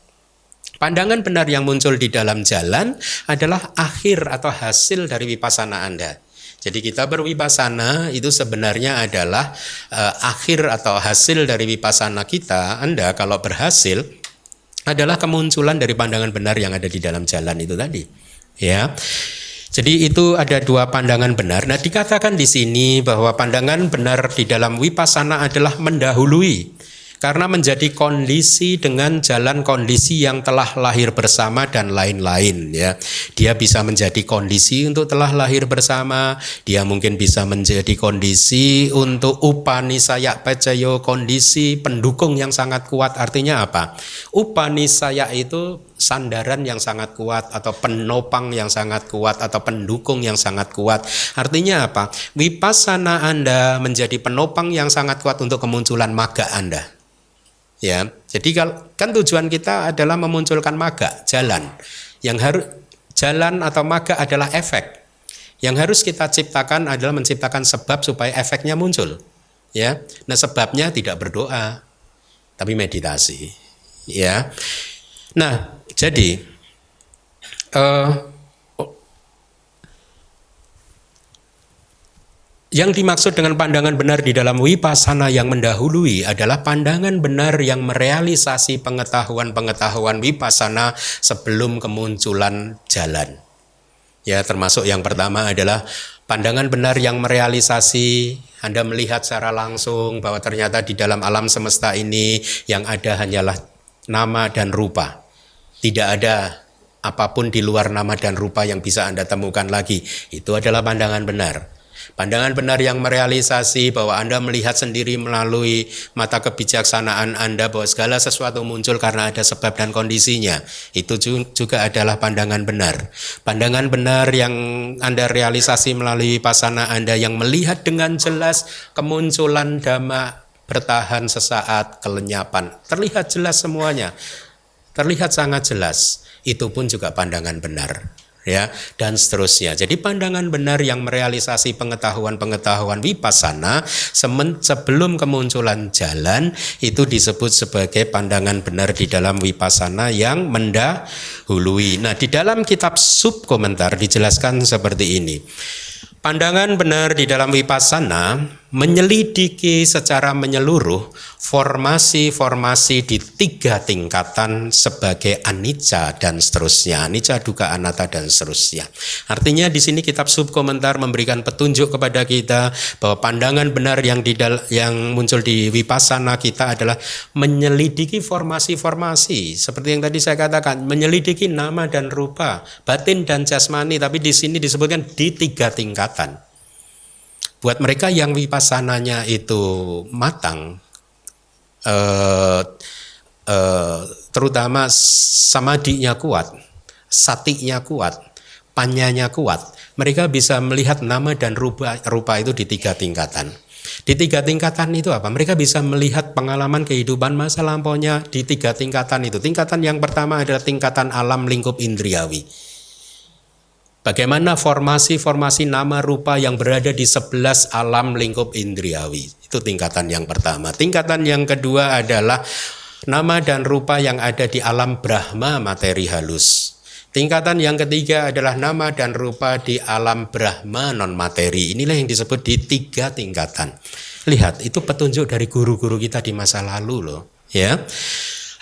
Pandangan benar yang muncul di dalam jalan adalah akhir atau hasil dari wipasana Anda. Jadi kita berwipasana itu sebenarnya adalah uh, akhir atau hasil dari wipasana kita. Anda kalau berhasil adalah kemunculan dari pandangan benar yang ada di dalam jalan itu tadi. Ya. Jadi itu ada dua pandangan benar. Nah, dikatakan di sini bahwa pandangan benar di dalam wipasana adalah mendahului. karena menjadi kondisi dengan jalan kondisi yang telah lahir bersama dan lain-lain ya. Dia bisa menjadi kondisi untuk telah lahir bersama, dia mungkin bisa menjadi kondisi untuk upanisaya pecayo kondisi pendukung yang sangat kuat. Artinya apa? Upanisaya itu sandaran yang sangat kuat atau penopang yang sangat kuat atau pendukung yang sangat kuat. Artinya apa? Vipassana Anda menjadi penopang yang sangat kuat untuk kemunculan maga Anda. Ya, jadi kalau kan tujuan kita adalah memunculkan maga, jalan. Yang harus jalan atau maga adalah efek. Yang harus kita ciptakan adalah menciptakan sebab supaya efeknya muncul. Ya. Nah, sebabnya tidak berdoa, tapi meditasi. Ya. Nah, jadi uh, Yang dimaksud dengan pandangan benar di dalam wipasana yang mendahului adalah pandangan benar yang merealisasi pengetahuan-pengetahuan wipasana sebelum kemunculan jalan. Ya, termasuk yang pertama adalah pandangan benar yang merealisasi Anda melihat secara langsung bahwa ternyata di dalam alam semesta ini yang ada hanyalah nama dan rupa. Tidak ada apa pun di luar nama dan rupa yang bisa Anda temukan lagi. Itu adalah pandangan benar. Pandangan benar yang merealisasi bahwa Anda melihat sendiri melalui mata kebijaksanaan Anda bahwa segala sesuatu muncul karena ada sebab dan kondisinya. Itu juga adalah pandangan benar. Pandangan benar yang Anda realisasi melalui pasana Anda yang melihat dengan jelas kemunculan dhamma bertahan sesaat kelenyapan. Terlihat jelas semuanya. Terlihat sangat jelas. Itu pun juga pandangan benar ya dan seterusnya. Jadi pandangan benar yang merealisasi pengetahuan-pengetahuan vipassana sebelum kemunculan jalan itu disebut sebagai pandangan benar di dalam vipassana yang mendahului. Nah, di dalam kitab sub komentar dijelaskan seperti ini. Pandangan benar di dalam vipassana menyelidiki secara menyeluruh formasi-formasi di tiga tingkatan sebagai anicca dan seterusnya, anicca, duka, anatta dan seterusnya. Artinya di sini kitab subkomentar memberikan petunjuk kepada kita bahwa pandangan benar yang di yang muncul di vipassana kita adalah menyelidiki formasi-formasi seperti yang tadi saya katakan, menyelidiki nama dan rupa, batin dan jasmani, tapi di sini disebutkan di tiga tingkatan. Buat mereka yang wipassananya itu matang, eh, eh, terutama samadinya kuat, satinya kuat, panyanya kuat, mereka bisa melihat nama dan rupa, rupa itu di tiga tingkatan. Di tiga tingkatan itu apa? Mereka bisa melihat pengalaman kehidupan masa lampaunya di tiga tingkatan itu. Tingkatan yang pertama adalah tingkatan alam lingkup indriawi. Bagaimana formasi-formasi nama rupa yang berada di sebelas alam lingkup indriawi. Itu tingkatan yang pertama. Tingkatan yang kedua adalah nama dan rupa yang ada di alam Brahma materi halus. Tingkatan yang ketiga adalah nama dan rupa di alam Brahma non materi. Inilah yang disebut di tiga tingkatan. Lihat, itu petunjuk dari guru-guru kita di masa lalu loh, ya.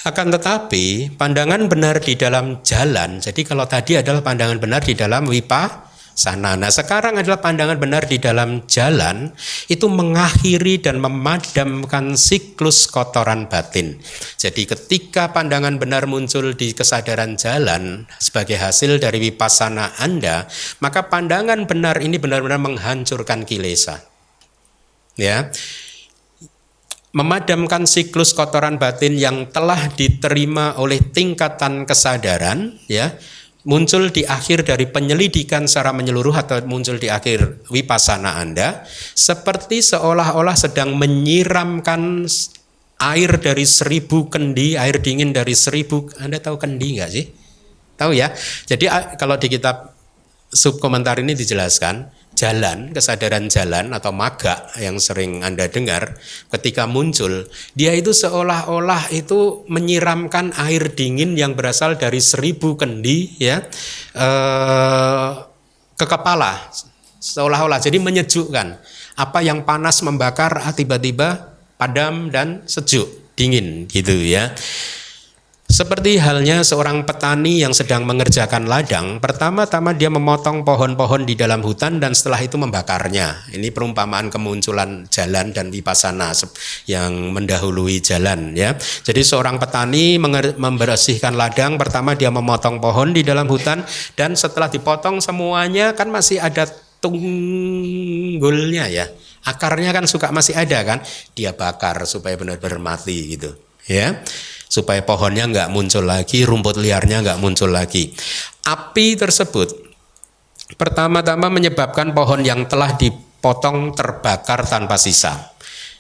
Akan tetapi pandangan benar di dalam jalan. Jadi kalau tadi adalah pandangan benar di dalam wipa sana. Nah sekarang adalah pandangan benar di dalam jalan itu mengakhiri dan memadamkan siklus kotoran batin. Jadi ketika pandangan benar muncul di kesadaran jalan sebagai hasil dari wipasana Anda, maka pandangan benar ini benar-benar menghancurkan kilesa. Ya, memadamkan siklus kotoran batin yang telah diterima oleh tingkatan kesadaran ya muncul di akhir dari penyelidikan secara menyeluruh atau muncul di akhir wipasana Anda seperti seolah-olah sedang menyiramkan air dari seribu kendi, air dingin dari seribu, Anda tahu kendi nggak sih? Tahu ya? Jadi kalau di kitab subkomentar ini dijelaskan, jalan, kesadaran jalan atau maga yang sering Anda dengar ketika muncul, dia itu seolah-olah itu menyiramkan air dingin yang berasal dari seribu kendi ya eh, ke kepala. Seolah-olah jadi menyejukkan. Apa yang panas membakar ah, tiba-tiba padam dan sejuk dingin gitu ya Seperti halnya seorang petani yang sedang mengerjakan ladang, pertama-tama dia memotong pohon-pohon di dalam hutan dan setelah itu membakarnya. Ini perumpamaan kemunculan jalan dan vipassana yang mendahului jalan ya. Jadi seorang petani membersihkan ladang, pertama dia memotong pohon di dalam hutan dan setelah dipotong semuanya kan masih ada tunggulnya ya. Akarnya kan suka masih ada kan, dia bakar supaya benar-benar mati gitu ya supaya pohonnya nggak muncul lagi, rumput liarnya nggak muncul lagi. Api tersebut pertama-tama menyebabkan pohon yang telah dipotong terbakar tanpa sisa.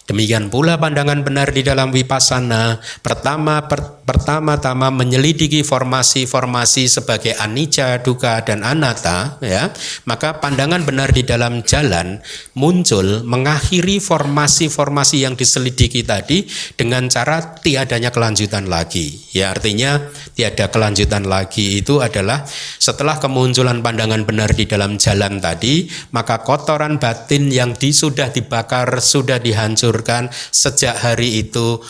Demikian pula pandangan benar di dalam vipassana pertama per, pertama-tama menyelidiki formasi-formasi sebagai anicca, duka dan anatta ya. Maka pandangan benar di dalam jalan muncul mengakhiri formasi-formasi yang diselidiki tadi dengan cara tiadanya kelanjutan lagi. Ya artinya tiada kelanjutan lagi itu adalah setelah kemunculan pandangan benar di dalam jalan tadi, maka kotoran batin yang di, sudah dibakar, sudah dihancur dihancurkan sejak hari itu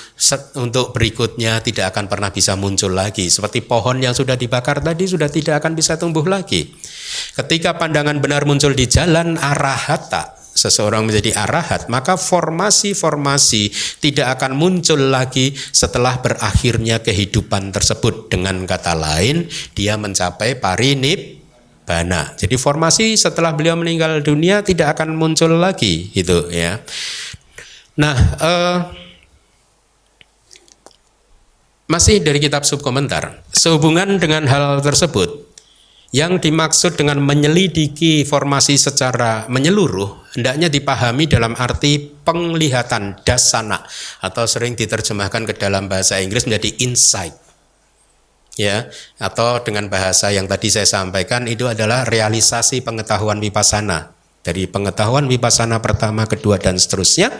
untuk berikutnya tidak akan pernah bisa muncul lagi. Seperti pohon yang sudah dibakar tadi sudah tidak akan bisa tumbuh lagi. Ketika pandangan benar muncul di jalan arahata, seseorang menjadi arahat, maka formasi-formasi tidak akan muncul lagi setelah berakhirnya kehidupan tersebut. Dengan kata lain, dia mencapai parinip bana. Jadi formasi setelah beliau meninggal dunia tidak akan muncul lagi itu ya. Nah, uh, masih dari kitab subkomentar, sehubungan dengan hal tersebut, yang dimaksud dengan menyelidiki formasi secara menyeluruh hendaknya dipahami dalam arti penglihatan dasana atau sering diterjemahkan ke dalam bahasa Inggris menjadi insight. Ya, atau dengan bahasa yang tadi saya sampaikan itu adalah realisasi pengetahuan vipassana dari pengetahuan vipassana pertama, kedua dan seterusnya.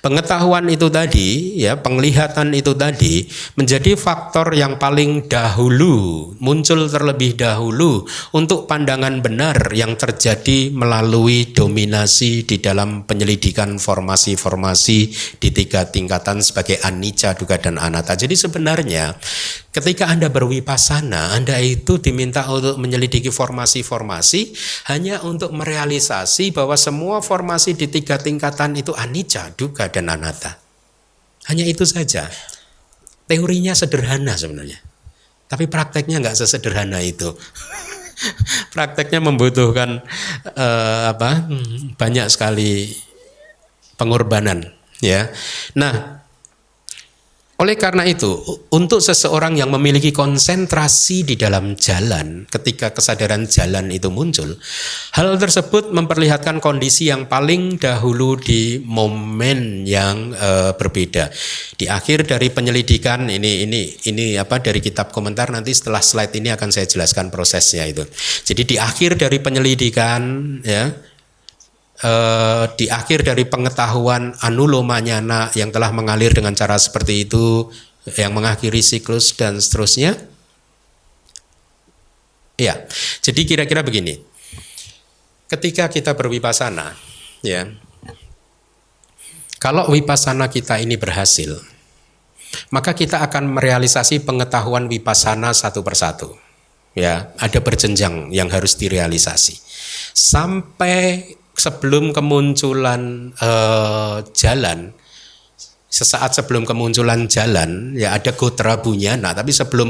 Pengetahuan itu tadi, ya, penglihatan itu tadi menjadi faktor yang paling dahulu muncul terlebih dahulu untuk pandangan benar yang terjadi melalui dominasi di dalam penyelidikan formasi-formasi di tiga tingkatan sebagai anicca, duga dan anatta. Jadi sebenarnya ketika Anda berwipasana, Anda itu diminta untuk menyelidiki formasi-formasi hanya untuk merealisasi bahwa semua formasi di tiga tingkatan itu anicca, duga, dan anatta. Hanya itu saja. Teorinya sederhana sebenarnya. Tapi prakteknya nggak sesederhana itu. prakteknya membutuhkan uh, apa? banyak sekali pengorbanan ya. Nah, oleh karena itu, untuk seseorang yang memiliki konsentrasi di dalam jalan, ketika kesadaran jalan itu muncul, hal tersebut memperlihatkan kondisi yang paling dahulu di momen yang e, berbeda. Di akhir dari penyelidikan ini ini ini apa dari kitab komentar nanti setelah slide ini akan saya jelaskan prosesnya itu. Jadi di akhir dari penyelidikan ya eh, di akhir dari pengetahuan anulomanyana yang telah mengalir dengan cara seperti itu yang mengakhiri siklus dan seterusnya. Ya jadi kira-kira begini. Ketika kita berwipasana ya kalau wipasana kita ini berhasil maka kita akan merealisasi pengetahuan wipasana satu persatu. Ya ada berjenjang yang harus direalisasi. Sampai sebelum kemunculan uh, jalan sesaat sebelum kemunculan jalan ya ada gotra bunyana tapi sebelum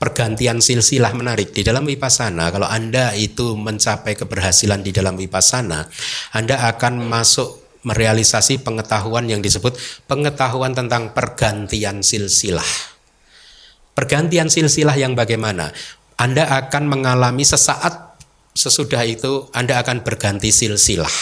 pergantian silsilah menarik di dalam vipassana kalau Anda itu mencapai keberhasilan di dalam vipassana Anda akan masuk merealisasi pengetahuan yang disebut pengetahuan tentang pergantian silsilah. Pergantian silsilah yang bagaimana? Anda akan mengalami sesaat sesudah itu Anda akan berganti silsilah.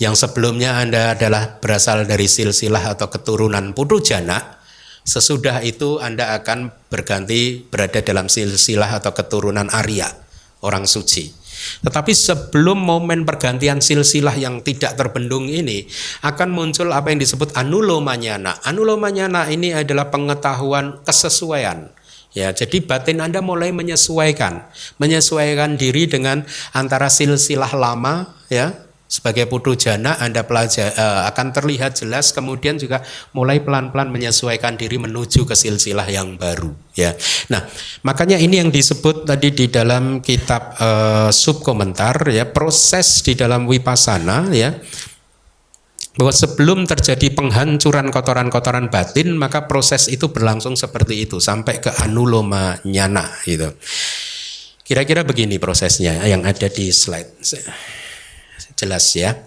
Yang sebelumnya Anda adalah berasal dari silsilah atau keturunan putu jana, sesudah itu Anda akan berganti berada dalam silsilah atau keturunan Arya, orang suci. Tetapi sebelum momen pergantian silsilah yang tidak terbendung ini akan muncul apa yang disebut anulomanyana. Anulomanyana ini adalah pengetahuan kesesuaian Ya, jadi batin Anda mulai menyesuaikan, menyesuaikan diri dengan antara silsilah lama ya. Sebagai putu jana Anda pelajar uh, akan terlihat jelas kemudian juga mulai pelan-pelan menyesuaikan diri menuju ke silsilah yang baru ya. Nah, makanya ini yang disebut tadi di dalam kitab uh, subkomentar ya. Proses di dalam wipasana ya bahwa sebelum terjadi penghancuran kotoran-kotoran batin maka proses itu berlangsung seperti itu sampai ke anuloma nyana gitu. Kira-kira begini prosesnya yang ada di slide jelas ya.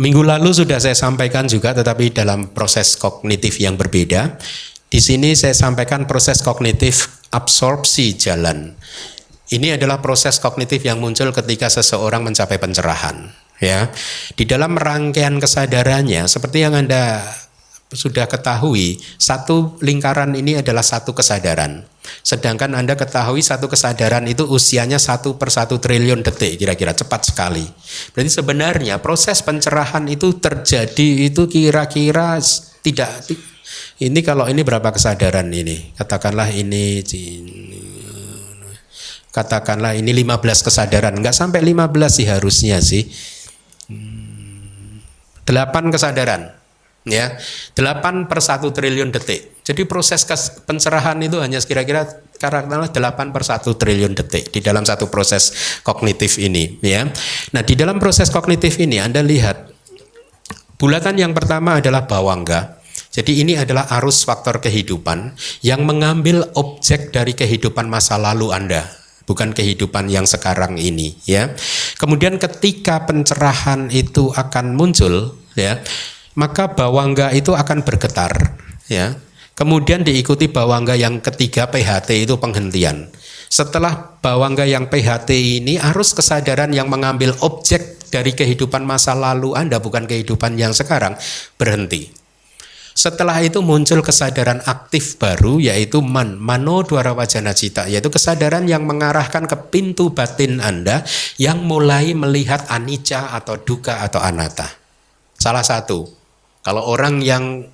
Minggu lalu sudah saya sampaikan juga tetapi dalam proses kognitif yang berbeda. Di sini saya sampaikan proses kognitif absorpsi jalan. Ini adalah proses kognitif yang muncul ketika seseorang mencapai pencerahan, ya. Di dalam rangkaian kesadarannya seperti yang Anda sudah ketahui, satu lingkaran ini adalah satu kesadaran. Sedangkan Anda ketahui satu kesadaran itu usianya satu per satu triliun detik kira-kira cepat sekali. Berarti sebenarnya proses pencerahan itu terjadi itu kira-kira tidak ini kalau ini berapa kesadaran ini? Katakanlah ini katakanlah ini 15 kesadaran. Enggak sampai 15 sih harusnya sih. 8 hmm, kesadaran ya. 8 per 1 triliun detik. Jadi proses pencerahan itu hanya kira-kira katakanlah 8 per 1 triliun detik di dalam satu proses kognitif ini ya. Nah di dalam proses kognitif ini Anda lihat bulatan yang pertama adalah bawangga jadi ini adalah arus faktor kehidupan yang mengambil objek dari kehidupan masa lalu Anda bukan kehidupan yang sekarang ini ya. Kemudian ketika pencerahan itu akan muncul ya, maka bawangga itu akan bergetar ya. Kemudian diikuti bawangga yang ketiga PHT itu penghentian. Setelah bawangga yang PHT ini harus kesadaran yang mengambil objek dari kehidupan masa lalu Anda bukan kehidupan yang sekarang berhenti. Setelah itu muncul kesadaran aktif baru yaitu man, mano dwara wajana cita yaitu kesadaran yang mengarahkan ke pintu batin Anda yang mulai melihat anicca atau duka atau anatta. Salah satu kalau orang yang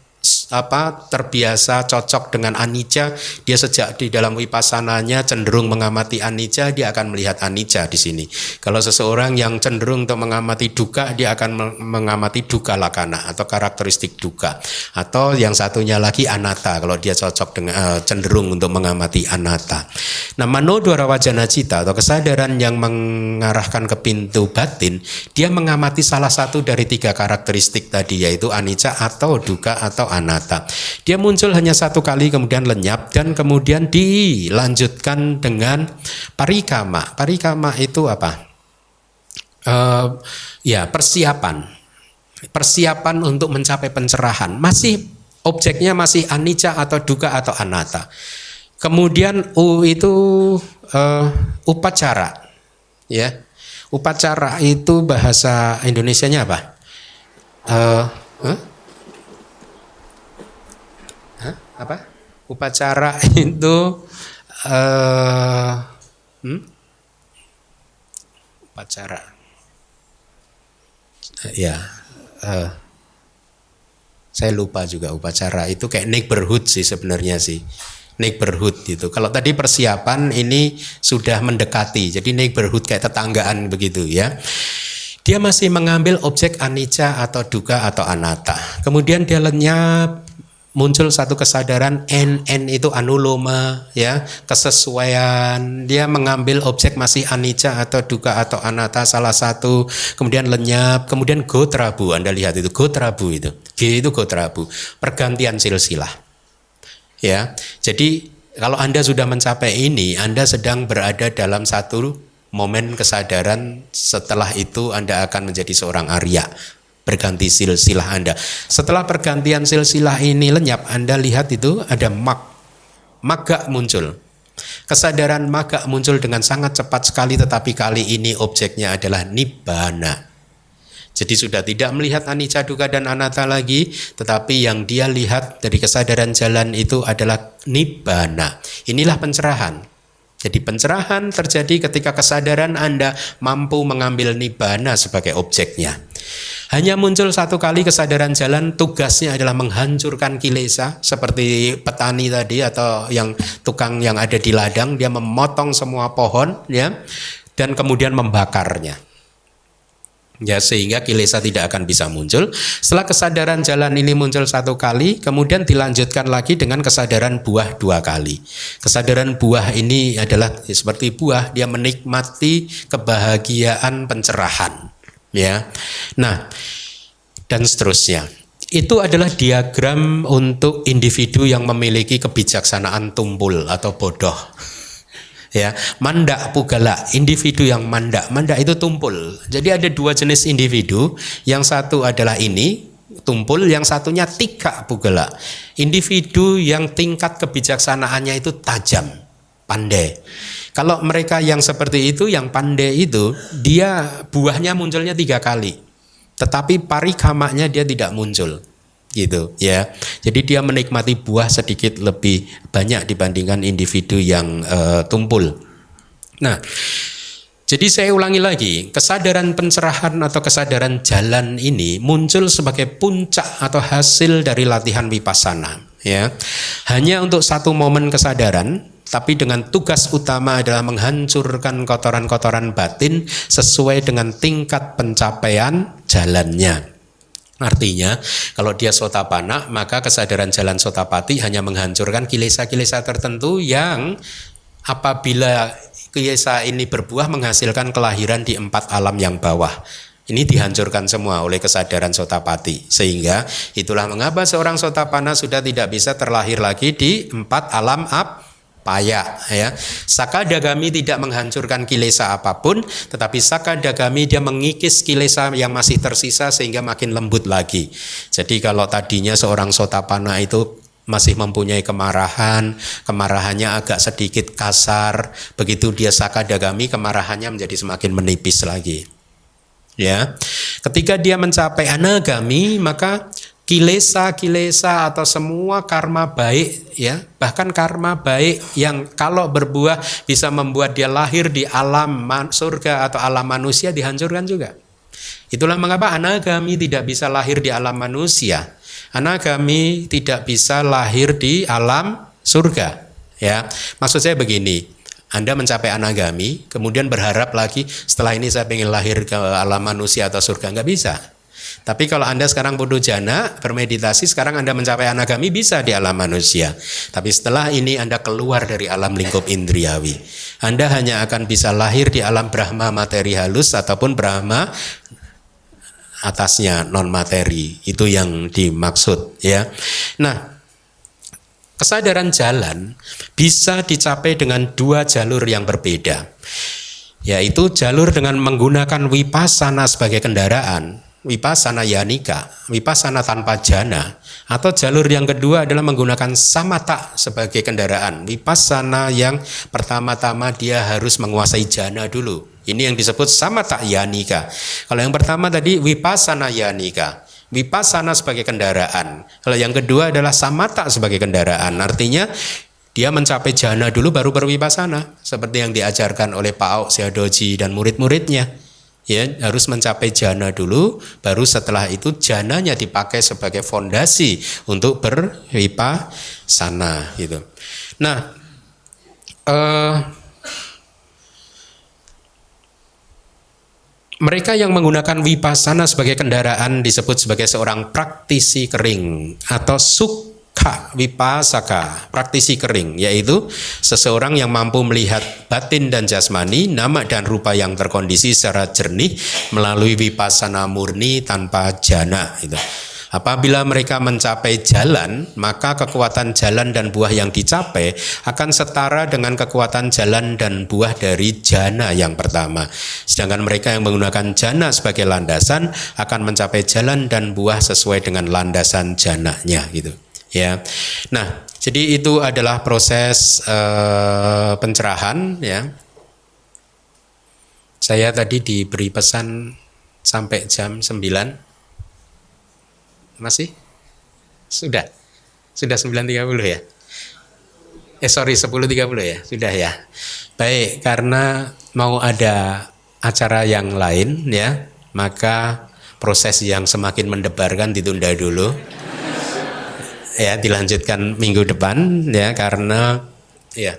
apa terbiasa cocok dengan anicca. Dia sejak di dalam wipassananya cenderung mengamati anicca dia akan melihat anicca di sini. Kalau seseorang yang cenderung untuk mengamati duka dia akan mengamati duka lakana atau karakteristik duka. Atau yang satunya lagi anatta kalau dia cocok dengan uh, cenderung untuk mengamati anatta. Nah manodwara wajana cita atau kesadaran yang mengarahkan ke pintu batin dia mengamati salah satu dari tiga karakteristik tadi yaitu anicca atau duka atau anatta. Dia muncul hanya satu kali kemudian lenyap dan kemudian dilanjutkan dengan parikama. Parikama itu apa? Uh, ya persiapan, persiapan untuk mencapai pencerahan. Masih objeknya masih anicca atau duka atau anatta. Kemudian u itu uh, upacara, ya. Upacara itu bahasa Indonesianya apa? Uh, huh? Apa upacara itu uh, hmm? upacara ya uh, saya lupa juga upacara itu kayak neighborhood sih sebenarnya sih neighborhood gitu. Kalau tadi persiapan ini sudah mendekati, jadi neighborhood kayak tetanggaan begitu ya. Dia masih mengambil objek anicca atau duka atau anatta. Kemudian dia lenyap muncul satu kesadaran NN itu anuloma ya kesesuaian. Dia mengambil objek masih anicca atau duka atau anatta salah satu. Kemudian lenyap kemudian gotrabu. Anda lihat itu gotrabu itu. G itu gotrabu. Pergantian silsilah. Ya jadi kalau Anda sudah mencapai ini Anda sedang berada dalam satu momen kesadaran setelah itu Anda akan menjadi seorang Arya berganti silsilah Anda. Setelah pergantian silsilah ini lenyap, Anda lihat itu ada mak, maga muncul. Kesadaran maga muncul dengan sangat cepat sekali tetapi kali ini objeknya adalah nibbana. Jadi sudah tidak melihat anicca duka dan anatta lagi, tetapi yang dia lihat dari kesadaran jalan itu adalah nibbana. Inilah pencerahan. Jadi pencerahan terjadi ketika kesadaran Anda mampu mengambil nibbana sebagai objeknya. Hanya muncul satu kali kesadaran jalan tugasnya adalah menghancurkan kilesa seperti petani tadi atau yang tukang yang ada di ladang dia memotong semua pohon ya dan kemudian membakarnya. Ya sehingga kilesa tidak akan bisa muncul. Setelah kesadaran jalan ini muncul satu kali, kemudian dilanjutkan lagi dengan kesadaran buah dua kali. Kesadaran buah ini adalah seperti buah, dia menikmati kebahagiaan pencerahan, ya. Nah, dan seterusnya. Itu adalah diagram untuk individu yang memiliki kebijaksanaan tumpul atau bodoh ya mandak pugala individu yang mandak. Mandak itu tumpul. Jadi ada dua jenis individu. Yang satu adalah ini tumpul. Yang satunya tiga pugala individu yang tingkat kebijaksanaannya itu tajam pandai. Kalau mereka yang seperti itu yang pandai itu dia buahnya munculnya tiga kali. Tetapi parikamanya dia tidak muncul gitu ya. Jadi dia menikmati buah sedikit lebih banyak dibandingkan individu yang uh, tumpul. Nah, jadi saya ulangi lagi, kesadaran pencerahan atau kesadaran jalan ini muncul sebagai puncak atau hasil dari latihan vipassana ya. Hanya untuk satu momen kesadaran tapi dengan tugas utama adalah menghancurkan kotoran-kotoran batin sesuai dengan tingkat pencapaian jalannya. Artinya, kalau dia sotapana, maka kesadaran jalan sotapati hanya menghancurkan kilesa-kilesa tertentu yang apabila kilesa ini berbuah menghasilkan kelahiran di empat alam yang bawah. Ini dihancurkan semua oleh kesadaran sotapati. Sehingga itulah mengapa seorang sotapana sudah tidak bisa terlahir lagi di empat alam ab payah ya. Saka dagami tidak menghancurkan kilesa apa pun, tetapi saka dagami dia mengikis kilesa yang masih tersisa sehingga makin lembut lagi. Jadi kalau tadinya seorang sotapana itu masih mempunyai kemarahan, kemarahannya agak sedikit kasar, begitu dia saka dagami kemarahannya menjadi semakin menipis lagi. Ya. Ketika dia mencapai anagami, maka kilesa-kilesa atau semua karma baik ya. Bahkan karma baik yang kalau berbuah bisa membuat dia lahir di alam surga atau alam manusia dihancurkan juga. Itulah mengapa anagami tidak bisa lahir di alam manusia. Anagami tidak bisa lahir di alam surga ya. Maksud saya begini anda mencapai anagami kemudian berharap lagi setelah ini saya ingin lahir ke alam manusia atau surga. Nggak bisa tapi kalau Anda sekarang bodoh jana, bermeditasi, sekarang Anda mencapai anagami bisa di alam manusia. Tapi setelah ini Anda keluar dari alam lingkup indriawi. Anda hanya akan bisa lahir di alam Brahma materi halus ataupun Brahma atasnya non materi. Itu yang dimaksud ya. Nah, kesadaran jalan bisa dicapai dengan dua jalur yang berbeda yaitu jalur dengan menggunakan wipasana sebagai kendaraan wipasana yanika, wipasana tanpa jana, atau jalur yang kedua adalah menggunakan samata sebagai kendaraan. Wipasana yang pertama-tama dia harus menguasai jana dulu. Ini yang disebut samata yanika. Kalau yang pertama tadi wipasana yanika, wipasana sebagai kendaraan. Kalau yang kedua adalah samata sebagai kendaraan. Artinya dia mencapai jana dulu baru berwipasana seperti yang diajarkan oleh Pak Auk Seadoji dan murid-muridnya ya harus mencapai jana dulu baru setelah itu jananya dipakai sebagai fondasi untuk berwipa sana gitu. Nah eh, mereka yang menggunakan wipasana sebagai kendaraan disebut sebagai seorang praktisi kering atau suk Ka wipasaka, praktisi kering, yaitu seseorang yang mampu melihat batin dan jasmani, nama dan rupa yang terkondisi secara jernih melalui wipasana murni tanpa jana. Itu. Apabila mereka mencapai jalan, maka kekuatan jalan dan buah yang dicapai akan setara dengan kekuatan jalan dan buah dari jana yang pertama. Sedangkan mereka yang menggunakan jana sebagai landasan akan mencapai jalan dan buah sesuai dengan landasan jananya gitu ya. Nah, jadi itu adalah proses uh, pencerahan ya. Saya tadi diberi pesan sampai jam 9. Masih? Sudah. Sudah 9.30 ya? Eh sorry 10.30 ya? Sudah ya. Baik, karena mau ada acara yang lain ya, maka proses yang semakin mendebarkan ditunda dulu ya dilanjutkan minggu depan ya karena ya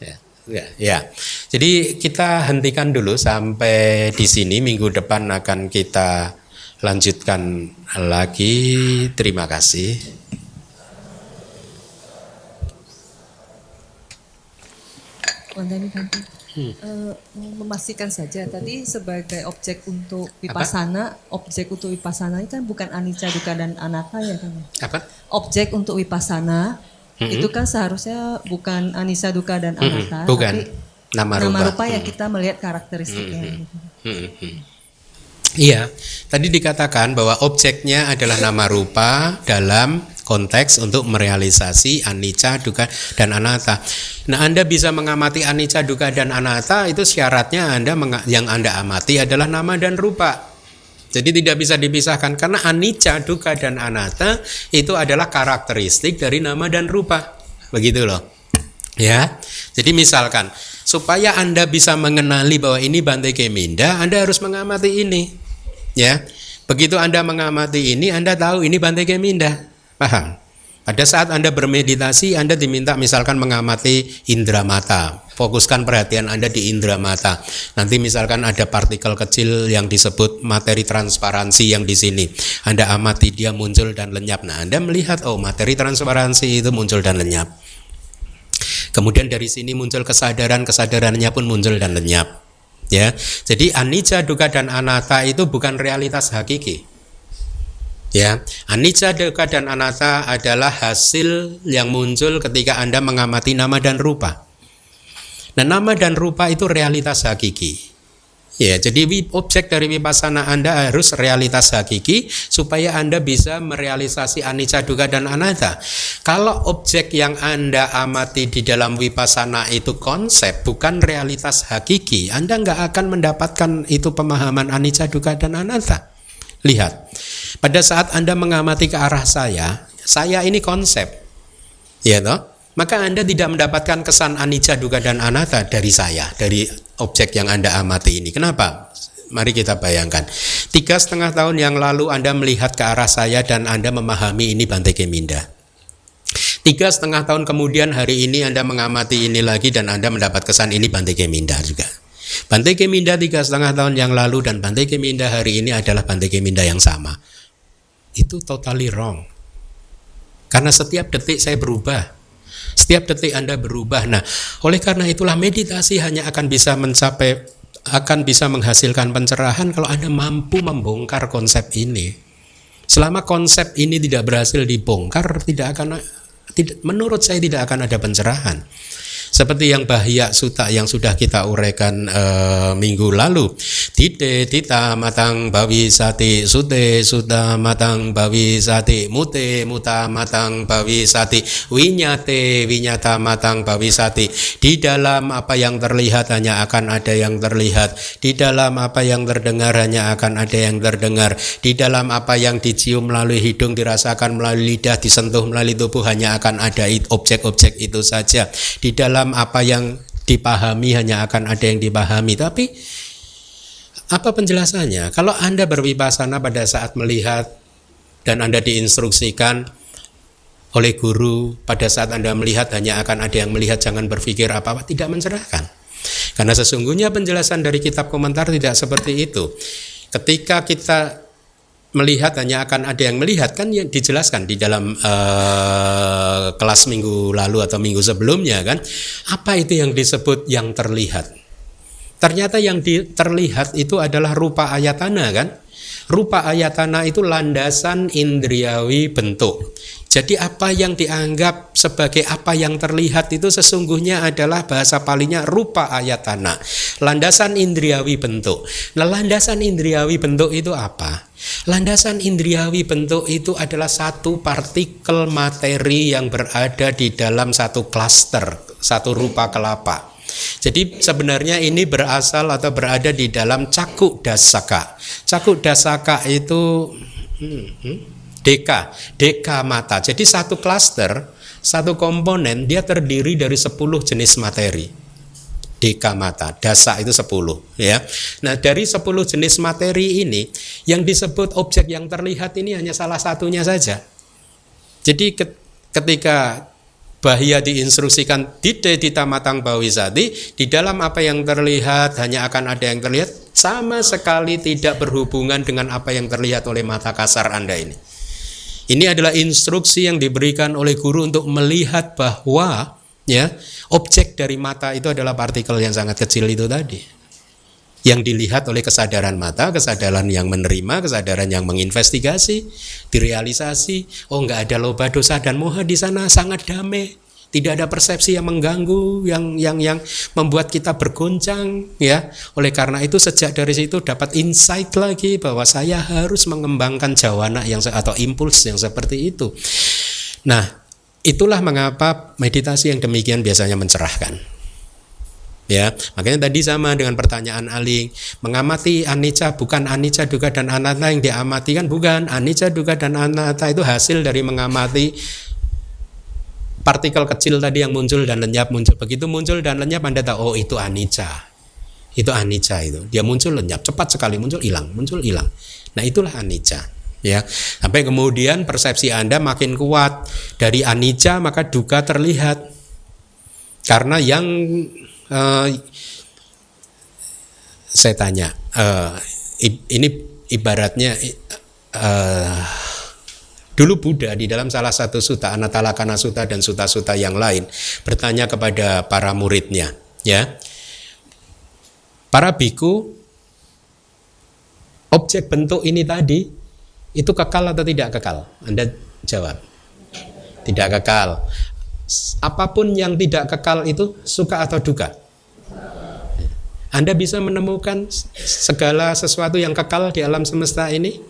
ya Ya, ya. Jadi kita hentikan dulu sampai di sini. Minggu depan akan kita lanjutkan lagi. Terima kasih. Wandani hmm. uh, memastikan saja tadi sebagai objek untuk wipasana, Apa? objek untuk wipasana ini kan bukan anicca duka dan anatta ya kan? Apa? Objek untuk wipasana hmm. itu kan seharusnya bukan anicca duka dan hmm. anatta, bukan. tapi nama rupa, nama rupa yang kita melihat karakteristiknya. Hmm. Gitu. Hmm. Hmm. Iya, tadi dikatakan bahwa objeknya adalah nama rupa dalam konteks untuk merealisasi anicca, duka, dan anatta. Nah, Anda bisa mengamati anicca, duka, dan anatta itu syaratnya Anda yang Anda amati adalah nama dan rupa. Jadi tidak bisa dipisahkan karena anicca, duka, dan anatta itu adalah karakteristik dari nama dan rupa. Begitu loh. Ya. Jadi misalkan supaya Anda bisa mengenali bahwa ini Bante Keminda, Anda harus mengamati ini. Ya. Begitu Anda mengamati ini, Anda tahu ini Bante Keminda. Paham? Pada saat Anda bermeditasi, Anda diminta misalkan mengamati indera mata. Fokuskan perhatian Anda di indera mata. Nanti misalkan ada partikel kecil yang disebut materi transparansi yang di sini. Anda amati dia muncul dan lenyap. Nah, Anda melihat oh materi transparansi itu muncul dan lenyap. Kemudian dari sini muncul kesadaran, kesadarannya pun muncul dan lenyap ya. Jadi anicca, dukkha dan anatta itu bukan realitas hakiki. Ya, anicca, dukkha dan anatta adalah hasil yang muncul ketika Anda mengamati nama dan rupa. Nah, nama dan rupa itu realitas hakiki. Ya, jadi objek dari vipassana Anda harus realitas hakiki supaya Anda bisa merealisasi anicca, dukkha dan anatta. Kalau objek yang Anda amati di dalam vipassana itu konsep, bukan realitas hakiki, Anda nggak akan mendapatkan itu pemahaman anicca, dukkha dan anatta. Lihat, pada saat Anda mengamati ke arah saya, saya ini konsep. Ya toh? maka Anda tidak mendapatkan kesan anicca, dukkha dan anatta dari saya, dari objek yang Anda amati ini. Kenapa? Mari kita bayangkan. Tiga setengah tahun yang lalu Anda melihat ke arah saya dan Anda memahami ini Bante Keminda. Tiga setengah tahun kemudian hari ini Anda mengamati ini lagi dan Anda mendapat kesan ini Bante Keminda juga. Bante Keminda tiga setengah tahun yang lalu dan Bante Keminda hari ini adalah Bante Keminda yang sama. Itu totally wrong. Karena setiap detik saya berubah. Setiap detik Anda berubah. Nah, oleh karena itulah meditasi hanya akan bisa mencapai akan bisa menghasilkan pencerahan kalau Anda mampu membongkar konsep ini. Selama konsep ini tidak berhasil dibongkar, tidak akan tidak, menurut saya tidak akan ada pencerahan. Seperti yang bahaya suta yang sudah kita uraikan e, minggu lalu. Tite tita matang bawi sati sute suta matang bawi sati mute muta matang bawi sati winyate winyata matang bawi sati. Di dalam apa yang terlihat hanya akan ada yang terlihat. Di dalam apa yang terdengar hanya akan ada yang terdengar. Di dalam apa yang dicium melalui hidung dirasakan melalui lidah disentuh melalui tubuh hanya akan ada objek-objek itu saja. Di dalam dalam apa yang dipahami hanya akan ada yang dipahami. Tapi apa penjelasannya? Kalau Anda berwipasana pada saat melihat dan Anda diinstruksikan oleh guru pada saat Anda melihat hanya akan ada yang melihat jangan berpikir apa-apa tidak mencerahkan. Karena sesungguhnya penjelasan dari kitab komentar tidak seperti itu. Ketika kita melihat hanya akan ada yang melihat kan yang dijelaskan di dalam uh, kelas minggu lalu atau minggu sebelumnya kan apa itu yang disebut yang terlihat ternyata yang di, terlihat itu adalah rupa ayatana kan rupa ayatana itu landasan indriawi bentuk jadi apa yang dianggap sebagai apa yang terlihat itu sesungguhnya adalah bahasa palingnya rupa ayatana. Landasan indriawi bentuk. Nah landasan indriawi bentuk itu apa? Landasan indriawi bentuk itu adalah satu partikel materi yang berada di dalam satu klaster, satu rupa kelapa. Jadi sebenarnya ini berasal atau berada di dalam cakuk dasaka. Cakuk dasaka itu hmm, hmm, deka, deka mata. Jadi satu klaster, satu komponen dia terdiri dari 10 jenis materi. Deka mata, dasa itu 10 ya. Nah, dari 10 jenis materi ini yang disebut objek yang terlihat ini hanya salah satunya saja. Jadi ketika bahaya diinstruksikan tidak ditamatang bawisati di dalam apa yang terlihat hanya akan ada yang terlihat sama sekali tidak berhubungan dengan apa yang terlihat oleh mata kasar Anda ini. Ini adalah instruksi yang diberikan oleh guru untuk melihat bahwa ya objek dari mata itu adalah partikel yang sangat kecil itu tadi yang dilihat oleh kesadaran mata, kesadaran yang menerima, kesadaran yang menginvestigasi, direalisasi. Oh, nggak ada loba dosa dan moha di sana, sangat damai. Tidak ada persepsi yang mengganggu, yang yang yang membuat kita bergoncang, ya. Oleh karena itu sejak dari situ dapat insight lagi bahwa saya harus mengembangkan jawana yang atau impuls yang seperti itu. Nah, itulah mengapa meditasi yang demikian biasanya mencerahkan. Ya makanya tadi sama dengan pertanyaan Aling mengamati anicca bukan anicca duga dan anatta yang diamati kan bukan. Anicca duga dan anatta itu hasil dari mengamati partikel kecil tadi yang muncul dan lenyap muncul. Begitu muncul dan lenyap anda tahu oh itu anicca. Itu anicca itu. Dia muncul lenyap. Cepat sekali muncul hilang. Muncul hilang. Nah itulah anicca ya. Sampai kemudian persepsi anda makin kuat. Dari anicca maka duka terlihat. Karena yang uh, saya tanya uh, ini ibaratnya uh, dulu Buddha di dalam salah satu suta Anatalakana Suta dan suta-suta yang lain bertanya kepada para muridnya ya. Para biku objek bentuk ini tadi itu kekal atau tidak kekal Anda jawab tidak kekal apa pun yang tidak kekal itu suka atau duka anda bisa menemukan segala sesuatu yang kekal di alam semesta ini?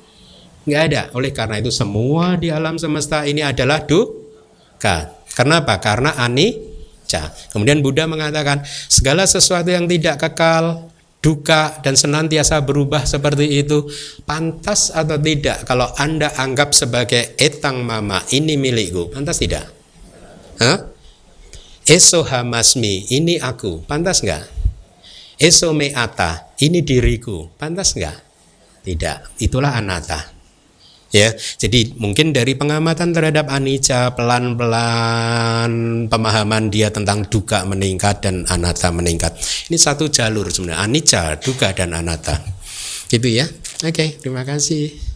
Nggak ada. Oleh karena itu semua di alam semesta ini adalah duka. Kenapa? Karena anicca. Kemudian Buddha mengatakan segala sesuatu yang tidak kekal, duka dan senantiasa berubah seperti itu pantas atau tidak kalau Anda anggap sebagai etang mama ini milikku pantas tidak? Hah? Esohamasmi ini aku pantas nggak? Esome ata, ini diriku. Pantas enggak? Tidak. Itulah anata. Ya, jadi mungkin dari pengamatan terhadap anicca pelan-pelan pemahaman dia tentang duka meningkat dan anata meningkat. Ini satu jalur sebenarnya anicca, duka dan anata. Gitu ya. Oke, terima kasih.